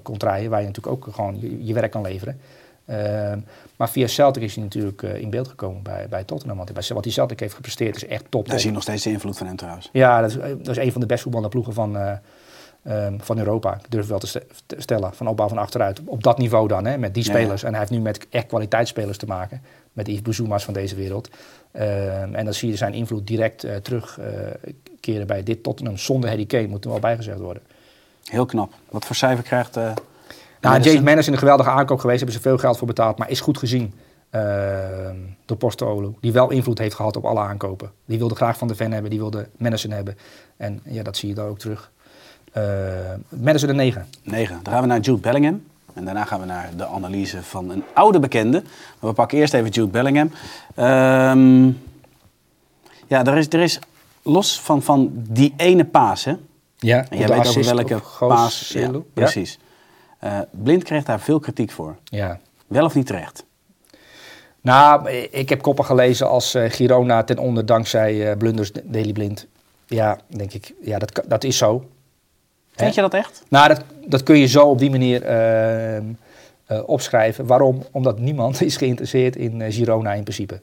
contraien, waar je natuurlijk ook gewoon je, je werk kan leveren. Ehm, maar via Celtic is hij natuurlijk in beeld gekomen bij, bij Tottenham. Want wat die Celtic heeft gepresteerd is echt top. Daar zie je nog steeds de invloed van hem trouwens. Ja, dat is, dat is een van de best voetballende ploegen van, eh, ehm, van Europa. Ik durf wel te ste- te stellen. Van opbouw van achteruit. Op dat niveau dan, hè, met die Ja, spelers. En hij heeft nu met echt kwaliteitsspelers te maken. Met de Yves van deze wereld. Ehm, en dan zie je zijn invloed direct eh, terugkeren bij dit Tottenham. Zonder Harry Kane, moet er wel bijgezegd worden. Heel knap. Wat voor cijfer krijgt... eh Nou? James Mann is een geweldige aankoop geweest. Hebben ze veel geld voor betaald. Maar is goed gezien ehm, door Postolo. Die wel invloed heeft gehad op alle aankopen. Die wilde graag Van de Ven hebben. Die wilde Madison hebben. En ja, dat zie je daar ook terug. Madison een 9. 9. Dan gaan we naar Jude Bellingham. En daarna gaan we naar de analyse van een oude bekende. Maar we pakken eerst even Jude Bellingham. Ehm, ja, er is, er is los van, van die ene paas, hè? Ja, En jij weet over welke paas... Ja, Ja, precies. Eh, Blind kreeg daar veel kritiek voor. ja. Wel of niet terecht? Nou, ik heb koppen gelezen als uh, Girona ten onder dankzij uh, blunders Daily Blind. Ja, denk ik. Ja, dat, dat is zo. Vind je dat echt? Nou, dat, dat kun je zo op die manier uh, uh, opschrijven. Waarom? Omdat niemand (laughs) is geïnteresseerd in uh, Girona in principe.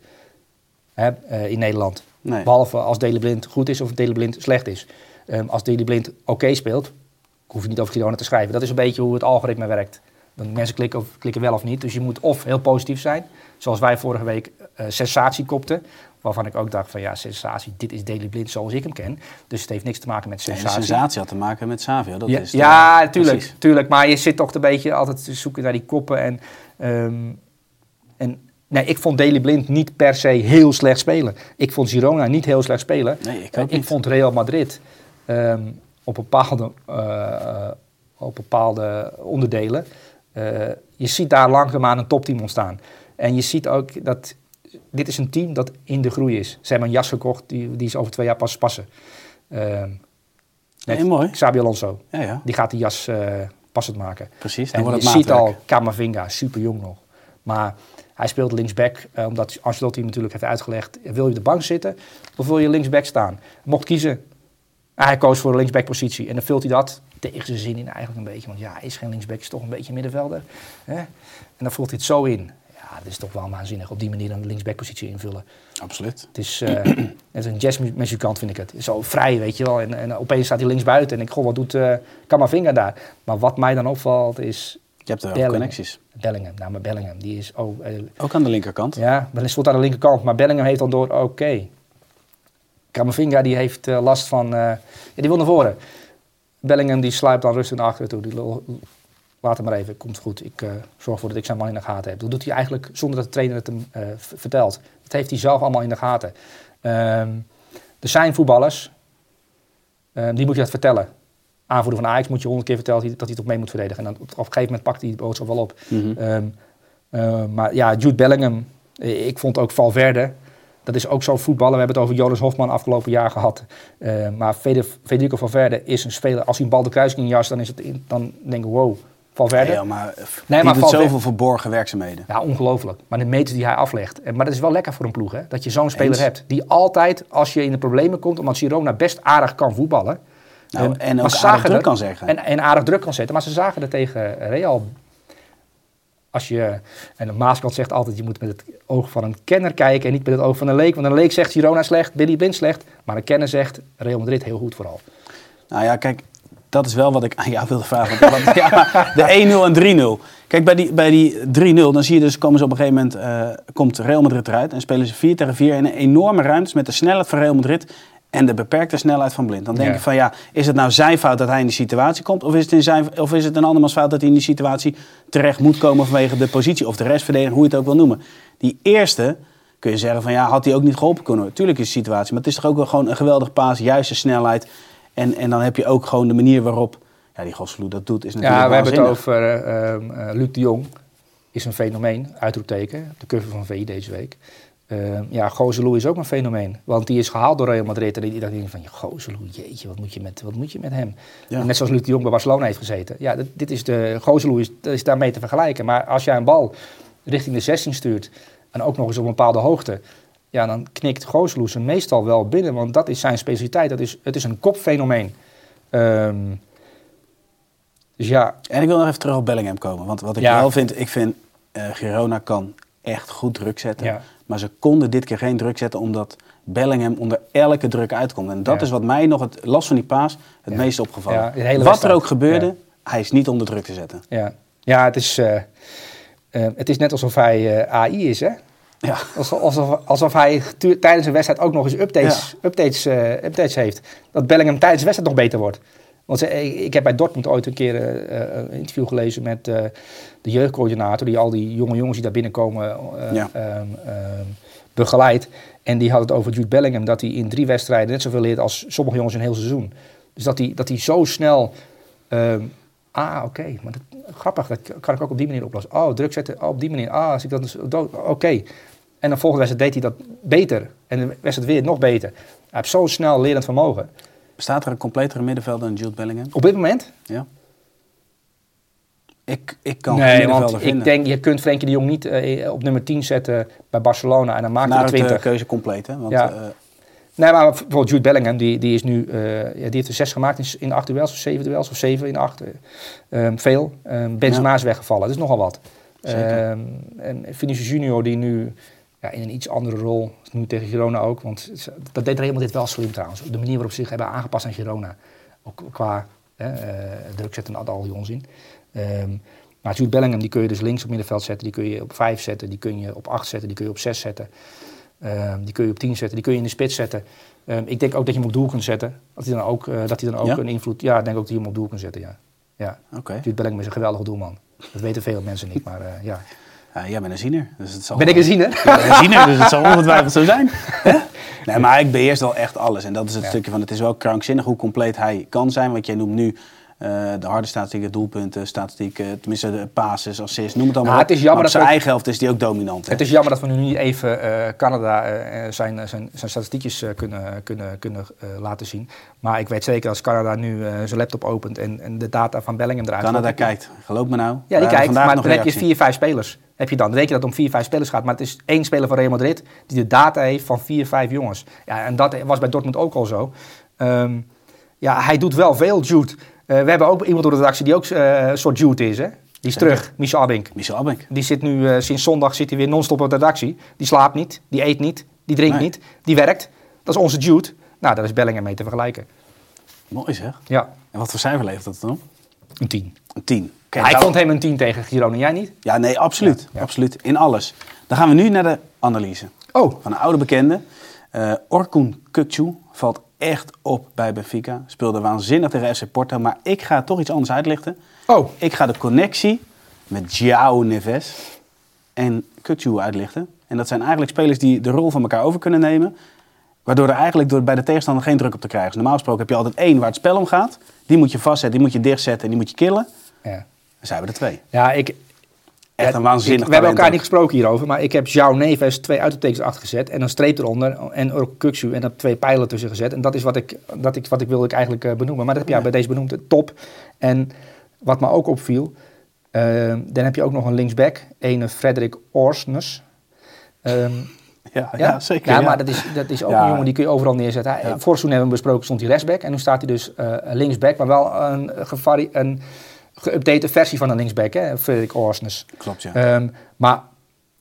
Hè? in Nederland. Nee. Behalve als Dele Blind goed is of Dele Blind slecht is. Um, als Dele Blind oké okay speelt, hoef je niet over Girona te schrijven. Dat is een beetje hoe het algoritme werkt. Dan mensen klikken, of, klikken wel of niet. Dus je moet of heel positief zijn. Zoals wij vorige week sensatie kopten. Waarvan ik ook dacht van ja, sensatie, dit is Daily Blind zoals ik hem ken. Dus het heeft niks te maken met sensatie. Nee, sensatie had te maken met Savio. Dat ja, is ja tuurlijk, tuurlijk. Maar je zit toch een beetje altijd te zoeken naar die koppen. En, um, en nee, ik vond Daily Blind niet per se heel slecht spelen. Ik vond Girona niet heel slecht spelen. Nee, ik, ik vond Real Madrid um, op, bepaalde, uh, op bepaalde onderdelen. Uh, je ziet daar langzaamaan een topteam ontstaan. En je ziet ook dat dit is een team dat in de groei is. Ze hebben een jas gekocht, die, die is over twee jaar pas passen. Uh, nee, mooi. Xabi Alonso. Ja, ja. Die gaat die jas uh, passend maken. Precies, en wordt je ziet al Camavinga, super jong nog. Maar hij speelt linksback, uh, omdat Ancelotti natuurlijk heeft uitgelegd... wil je op de bank zitten of wil je linksback staan? Mocht kiezen. Hij koos voor de linksbackpositie en dan vult hij dat tegen zijn zin in eigenlijk een beetje. Want ja, hij is geen linksback, is toch een beetje middenvelder. Hè? En dan vult hij het zo in. Ja, dat is toch wel waanzinnig op die manier een linksbackpositie invullen. Absoluut. Het is, uh, (clears throat) het is een jazzmuzikant, vind ik het. Zo vrij, weet je wel. En, en opeens staat hij links buiten. En ik, goh, wat doet uh, Kamavinga daar? Maar wat mij dan opvalt is... Je hebt er wel connecties. Bellingham, nou, maar Bellingham, die is... Oh, uh, ook aan de linkerkant? Ja, hij stond aan de linkerkant. Maar Bellingham heeft dan door, oké. Okay. Kamavinga, die heeft last van... ja, die wil naar voren. Bellingham, die sluipt dan rustig naar achteren toe. Die laat hem maar even, komt goed. Ik uh, zorg ervoor dat ik zijn man in de gaten heb. Dat doet hij eigenlijk zonder dat de trainer het hem uh, vertelt. Dat heeft hij zelf allemaal in de gaten. Um, er zijn voetballers, um, die moet je dat vertellen. Aanvoerder van Ajax moet je honderd keer vertellen dat hij, het op mee moet verdedigen. En dan op een gegeven moment pakt hij die boodschap wel op. Mhm. Mm -hmm. um, uh, maar ja, Jude Bellingham, ik vond ook Valverde... Dat is ook zo'n voetballer. We hebben het over Jonas Hofman afgelopen jaar gehad. Maar Federico Valverde is een speler. Als hij een bal de kruising in jas, dan, is het in, dan denk ik wow. Valverde. Nee, maar nee, maar Valverde... zoveel verborgen werkzaamheden. Ja, ongelooflijk. Maar de meters die hij aflegt. En, maar dat is wel lekker voor een ploeg, hè? Dat je zo'n speler hebt. Die altijd, als je in de problemen komt, omdat Girona best aardig kan voetballen. Nou, en ook aardig druk kan zeggen. En, en aardig druk kan zetten. Maar ze zagen dat tegen Real. Als je, en de Maaskant zegt altijd, je moet met het oog van een kenner kijken en niet met het oog van een leek. Want een leek zegt Girona slecht, Billy Blind slecht. Maar een kenner zegt Real Madrid heel goed vooral. Nou ja, kijk, dat is wel wat ik aan jou wilde vragen. Want, (laughs) ja, de 1-0 en 3-0. Kijk, bij die, bij die 3-0, dan zie je dus, komen ze op een gegeven moment, uh, komt Real Madrid eruit en spelen ze 4 tegen 4 in een enorme ruimte met de snelheid van Real Madrid en de beperkte snelheid van Blind. Dan denk Ja. je van ja, is het nou zijn fout dat hij in die situatie komt? Of is het, in zijn, of is het een andermans fout dat hij in die situatie terecht moet komen vanwege de positie of de restverdediging, hoe je het ook wil noemen. Die eerste kun je zeggen van ja, had hij ook niet geholpen kunnen worden. Tuurlijk is de situatie, maar het is toch ook wel gewoon een geweldige paas, juiste snelheid. En, en dan heb je ook gewoon de manier waarop ja, die Gosselou dat doet, is natuurlijk Ja, we hebben het over uh, Luc de Jong. Is een fenomeen, uitroepteken. De cover van VI deze week. Uh, ja, Gozelu is ook een fenomeen. Want die is gehaald door Real Madrid. En die dacht van, Gozelu, jeetje, wat moet je met, wat moet je met hem? Ja. Net zoals Luc de Jong bij Barcelona heeft gezeten. Ja, dit, dit is de, Gozelu is, is daarmee te vergelijken. Maar als jij een bal richting de 16 stuurt... en ook nog eens op een bepaalde hoogte... ja, dan knikt ze meestal wel binnen. Want dat is zijn specialiteit. Dat is, het is een kopfenomeen. Um, dus ja, En ik wil nog even terug op Bellingham komen. Want wat ik Ja. wel vind, ik vind eh, Girona kan echt goed druk zetten. Ja. Maar ze konden dit keer geen druk zetten omdat Bellingham onder elke druk uitkomt. En dat Ja. is wat mij nog het last van die paas het meest opgevallen. Wat er ook gebeurde, hij is niet onder druk te zetten. Ja, ja het, is, eh, eh, het is net alsof hij AI is, hè? Ja. Alsof, alsof, hij tijdens een wedstrijd ook nog eens updates, updates, eh, updates heeft. Dat Bellingham tijdens de wedstrijd nog beter wordt. Want ze- ik, ik heb bij Dortmund ooit een keer eh, eh, een interview gelezen met de jeugdcoördinator... die al die jonge jongens die daar binnenkomen Ja. ehm, ehm, begeleidt. En die had het over Jude Bellingham... dat hij in drie wedstrijden net zoveel leert als sommige jongens een heel seizoen. Dus dat hij, dat hij zo snel... ehm, ah, oké, maar dat, grappig, dat kan ik ook op die manier oplossen. Oh, druk zetten, oh, op die manier. Ah, als ik dat dus, dood- oké. En dan volgende wedstrijd deed hij dat beter. En de wedstrijd weer nog beter. Hij heeft zo'n snel lerend vermogen. Staat er een completere middenvelder dan Jude Bellingham? Op dit moment? Ja. Ik, ik kan geen nee, middenvelder want vinden. ik denk, je kunt Frenkie de Jong niet eh, op nummer 10 zetten bij Barcelona en dan maakt hij Naar er het eh, 20. keuze compleet, hè? Want, Ja. eh, Nee, maar bijvoorbeeld Jude Bellingham, die, die, is nu, ja, die heeft er zes gemaakt in, in de acht duels, of zeven duels, of zeven in de acht. eh, ehm, veel. Ehm Benzema is weggevallen, dat is nogal wat. Zeker. Ehm, en Vinicius Junior, die nu ja, in een iets andere rol, nu tegen Girona ook, want dat deed Real dit wel slim trouwens. De manier waarop ze zich hebben aangepast aan Girona. Ook qua hè, eh, druk zetten en al die onzin. Ehm, maar Jude Bellingham, die kun je dus links op middenveld zetten, die kun je op vijf zetten, die kun je op acht zetten, die kun je op zes zetten. Ehm, die kun je op 10 zetten, die kun je in de spits zetten. Ehm, ik denk ook dat je hem op doel kunt zetten. Dat hij dan ook, eh, dat hij dan ook Ja? een invloed... Ja, ik denk ook dat je hem op doel kunt zetten, ja. ja. Jude Bellingham is een geweldige doelman. Dat weten veel mensen niet, maar eh, ja. Ja, jij bent een ziener. Dus het zal Ben ik een ziener? Ja, een ziener, dus het zal (laughs) ongetwijfeld zo zijn. Nee, maar ik beheerst wel echt alles. En dat is het Ja. stukje van, het is wel krankzinnig hoe compleet hij kan zijn. Want jij noemt nu eh, de harde statistieken, doelpunten, statistieken, tenminste de passes, assists, noem het allemaal Nou, het is jammer dat zijn we- eigen helft is hij ook dominant. hè? Het is jammer dat we nu niet even eh, Canada eh, zijn, zijn, zijn statistiekjes kunnen, kunnen, kunnen laten zien. Maar ik weet zeker als Canada nu zijn laptop opent en, en de data van Bellingham eruit Canada kijkt, geloof me nou. Ja, die kijkt, maar dan heb je vier, vijf spelers. Heb je dan. Dan je dat het om vier, vijf spelers gaat. Maar het is één speler van Real Madrid die de data heeft van vier, vijf jongens. Ja, en dat was bij Dortmund ook al zo. Ehm, ja, hij doet wel veel, Jude. Eh, we hebben ook iemand door de redactie die ook eh, een soort Jude is, hè? Die is terug, Michel Abink. Michel Abink. Die zit nu eh, sinds zondag zit hij weer non-stop op de redactie. Die slaapt niet, die eet niet, die drinkt Nee. niet, die werkt. Dat is onze Jude. Nou, daar is Bellingham mee te vergelijken. Mooi zeg. Ja, En wat voor cijfer levert dat dan op? een 10. Een 10. Oké, Ja, ik nou- vond hem een 10 tegen Girona, jij niet? Ja, nee, absoluut. Ja, absoluut. In alles. Dan gaan we nu naar de analyse. Oh, Van een oude bekende. Eh Orkun Kukcu valt echt op bij Benfica. Speelde waanzinnig tegen FC Porto. Maar ik ga toch iets anders uitlichten. oh. Ik ga de connectie met João Neves en Kukcu uitlichten. En dat zijn eigenlijk spelers die de rol van elkaar over kunnen nemen. Waardoor er eigenlijk door, bij de tegenstander geen druk op te krijgen is. Normaal gesproken heb je altijd één waar het spel om gaat. Die moet je vastzetten, die moet je dichtzetten en die moet je killen. Ja. Dan zijn we er twee. Ja, ik, Echt Ja, een waanzinnig ik- We hebben elkaar ook. niet gesproken hierover, maar ik heb João Neves twee uitroeptekens achtergezet en een streep eronder en ook Kuksu en heb twee pijlen tussen gezet. En dat is wat ik, dat ik, wat ik wilde ik eigenlijk eh, benoemen. Maar dat heb jij bij deze benoemd, top. En wat me ook opviel, eh, dan heb je ook nog een linksback, een Frederik Orsnes. Ehm, (laughs) Ja, ja? zeker. Ja, ja. maar dat is, dat is ook Ja. een jongen die kun je overal neerzetten. Hij, Ja. Vorig seizoen hebben we besproken, stond hij rechtsback. En nu staat hij dus eh, linksback, maar wel een, gevari- een geüpdate versie van een linksback, hè, Frederik Orsnes. Klopt, ja. Ehm, maar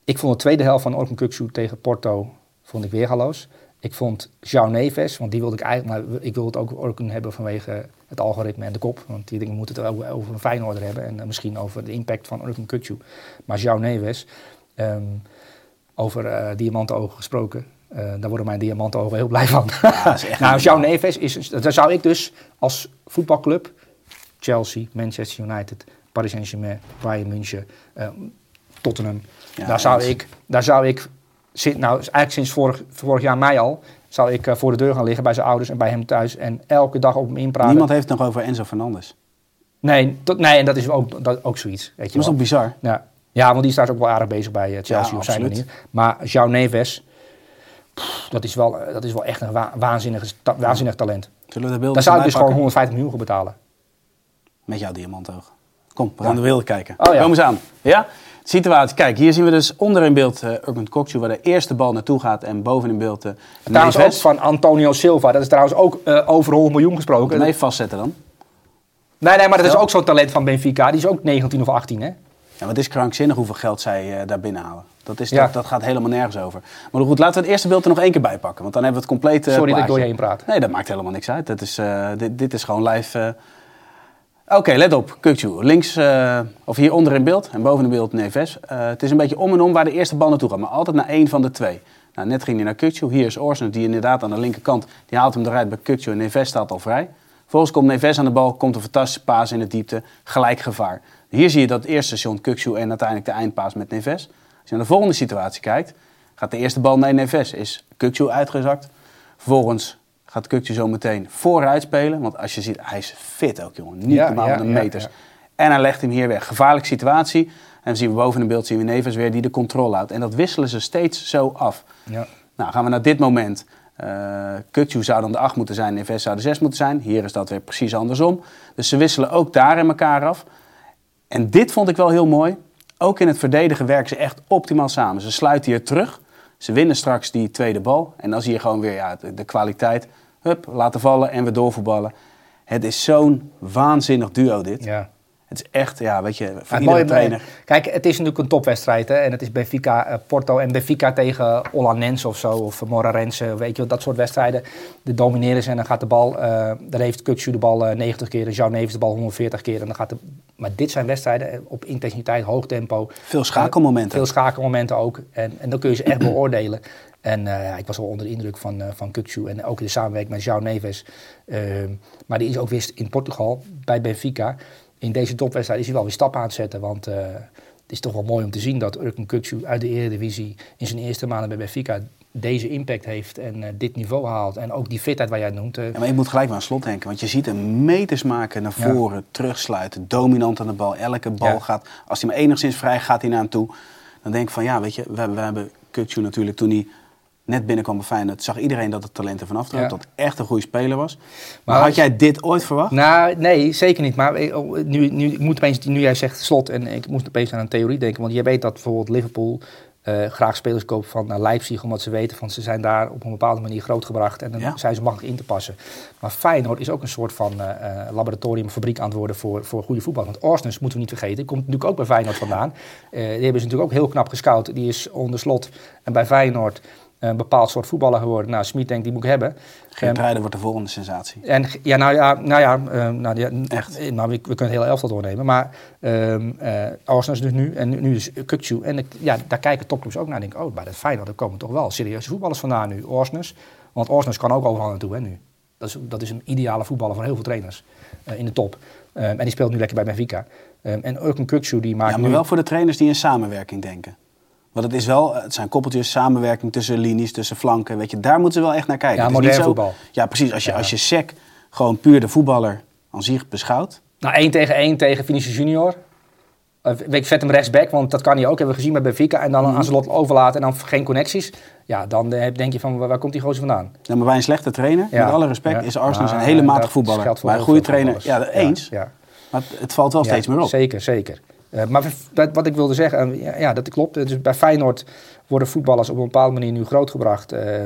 ik vond de tweede helft van Orkun Kuksu tegen Porto vond ik weergaloos. Ik vond João Neves, want die wilde ik eigenlijk, maar ik wilde het ook Orkun hebben vanwege het algoritme en de kop. Want die dingen moeten het over, over een Feyenoorder hebben en eh, misschien over de impact van Orkun Kuksu. Maar João Neves, ehm, over eh diamantenogen gesproken, eh, daar worden mijn diamantenogen heel blij van. (laughs) nou, normaal. Neves is, daar zou ik dus als voetbalclub Chelsea, Manchester United, Paris Saint-Germain, Bayern München, eh, Tottenham. Ja, daar, zou ik, daar zou ik, nou eigenlijk sinds vorig, vorig jaar mei al, zou ik eh, voor de deur gaan liggen bij zijn ouders en bij hem thuis en elke dag op hem inpraten. Niemand heeft het nog over Enzo Fernandes. Nee, tot, nee, en dat is ook, dat, ook zoiets. Weet je Dat is toch bizar? Ja. ja, want die is daar ook wel aardig bezig bij eh, Chelsea Ja, op zijn manier. Maar João Neves, pff, dat, is wel, eh, dat is wel echt een wa- waanzinnig, ta- waanzinnig talent. Zullen we de beelden Daar zou ik dus gewoon pakken? 150 miljoen voor betalen. Met jouw diamantoog. Kom, we gaan de beelden kijken. Oh, ja. Kom eens aan. Ja? Situatie. Kijk, hier zien we dus onder in beeld uh, Urban Kokju, waar de eerste bal naartoe gaat. En boven in beeld uh, Trouwens ook van Antonio Silva. Dat is trouwens ook eh, over 100 miljoen gesproken. Nee, vastzetten dan. Nee, nee, maar dat is ook zo'n talent van Benfica. Die is ook 19 of 18, hè? Ja, wat is krankzinnig hoeveel geld zij eh, daar binnenhalen. Dat, is, Ja. dat, dat gaat helemaal nergens over. Maar goed, laten we het eerste beeld er nog één keer bij pakken. Want dan hebben we het complete Sorry dat ik door je heen praat. Nee, dat maakt helemaal niks uit. Dat is, eh, dit, dit is gewoon live. Oké, let op. Kukju. Links, eh, of hier onder in beeld en boven in beeld Neves. Eh, het is een beetje om en om waar de eerste bal naartoe gaat. Maar altijd naar één van de twee. Nou, net ging hij naar Kukju. Hier is Orsens, die inderdaad aan de linkerkant. Die haalt hem eruit bij Kukju en Neves staat al vrij. Vervolgens komt Neves aan de bal. Komt een fantastische paas in de diepte. Gelijk gevaar. Hier zie je dat eerste station Kukju en uiteindelijk de eindpaas met Neves. Als je naar de volgende situatie kijkt. Gaat de eerste bal naar Neves. Is Kukju uitgezakt. Vervolgens gaat Kukje zo meteen vooruit spelen. Want als je ziet, hij is fit ook, jongen. Niet Ja, normaal ja, de meters. ja. En hij legt hem hier weg. Gevaarlijke situatie. En dan zien we boven in beeld zien we Neves weer die de controle houdt. En dat wisselen ze steeds zo af. Ja. Nou, gaan we naar dit moment. Kukju zou dan de 8 moeten zijn, Neves zou de 6 moeten zijn. Hier is dat weer precies andersom. Dus ze wisselen ook daar in elkaar af. En dit vond ik wel heel mooi. Ook in het verdedigen werken ze echt optimaal samen. Ze sluiten hier terug. Ze winnen straks die tweede bal. En dan zie je gewoon weer ja, de, de kwaliteit. Hup, laten vallen en we doorvoetballen. Het is zo'n waanzinnig duo dit. Ja. Het is echt, ja, weet je, voor Ja, iedere mooie- trainer. Kijk, het is natuurlijk een topwedstrijd. Hè? En het is Benfica eh, Porto en Benfica tegen Olanense of zo. Of Morarense, weet je wel, dat soort wedstrijden. De domineren ze en dan gaat de bal... eh dan heeft Kuksu de bal eh, 90 keer en Jean Neves de bal 140 keer. En dan gaat de, maar dit zijn wedstrijden eh, op intensiteit, hoog tempo. Veel schakelmomenten. Veel schakelmomenten ook. En, en dan kun je ze echt (clears throat) beoordelen. En eh, ik was wel onder de indruk van, eh van en ook in de samenwerking met João Neves. Ehm, maar die is ook weer in Portugal bij Benfica. In deze topwedstrijd is hij wel weer stappen aan het zetten. Want eh, het is toch wel mooi om te zien dat Urken Kukçu uit de Eredivisie in zijn eerste maanden bij Benfica deze impact heeft en dit niveau haalt. En ook die fitheid waar jij het noemt. Ja, maar je moet gelijk maar aan slot denken. Want je ziet hem meters maken naar Ja. voren, terugsluiten, dominant aan de bal. Elke bal Ja. gaat, als hij maar enigszins vrij gaat hij naar hem toe. Dan denk ik van ja, weet je, we, we hebben Kukçu natuurlijk toen hij net binnenkwam bij Feyenoord. Zag iedereen dat het talent ervan aftrok. Ja. Dat echt een goede speler was. Maar, Maar had als- jij dit ooit verwacht? Nou, nee, zeker niet. Maar eh, oh, nu, nu, ik moet opeens, nu jij zegt slot, en ik moest opeens aan een theorie denken. Want je weet dat bijvoorbeeld Liverpool eh, graag spelers koopt van naar Leipzig, omdat ze weten van ze zijn daar op een bepaalde manier grootgebracht en dan Ja. zijn ze makkelijk in te passen. Maar Feyenoord is ook een soort van eh, laboratorium, fabriek aan het worden voor, voor goede voetbal. Want Orsnes moeten we niet vergeten, komt natuurlijk ook bij Feyenoord vandaan. Die hebben ze natuurlijk ook heel knap gescout. Die is onder slot en bij Feyenoord een bepaald soort voetballer geworden. Nou, Smit denkt, die moet ik hebben. Geert Ehm, Ruijden wordt de volgende sensatie. en ja, nou ja, nou ja, eh, nou, ja Echt? eh, nou, we, we kunnen het hele elftal doornemen. Maar ehm Arsenal is dus nu en nu, nu is Kukçu. En ik, ja, daar kijken topclubs ook naar. En denken, oh, bij dat Feyenoord er komen toch wel serieuze voetballers vandaan nu. Orsnes. Want Orsnes kan ook overal naartoe hè, nu. Dat is, dat is een ideale voetballer voor heel veel trainers eh, in de top. Ehm, en die speelt nu lekker bij Benfica. Ehm en Urken Kukçu die maakt Ja, maar nu... wel voor de trainers die in samenwerking denken. Want het is wel, het zijn koppeltjes, samenwerking tussen linies, tussen flanken. Weet je, daar moeten ze wel echt naar kijken. Ja, Het is niet modern zo- voetbal. Ja, precies. Als je, Ja. als je SEC gewoon puur de voetballer aan zich beschouwt. Nou, 1 tegen 1 tegen Vinicius Junior. Uh, ik zet hem rechtsback, want dat kan hij ook. Hebben we gezien bij Benfica. En dan aan zijn lot overlaten en dan geen connecties. Ja, dan eh, denk je van, waar, komt die gozer vandaan? Ja, maar bij een slechte trainer, Ja. met alle respect, is Arsenal een hele matige voetballer. Maar een goede trainer, ja, eens. Ja, Maar het, valt wel steeds meer op. Zeker, zeker. Eh, maar wat- ik wilde zeggen, eh, ja, dat klopt. Dus bij Feyenoord worden voetballers op een bepaalde manier nu grootgebracht. eh,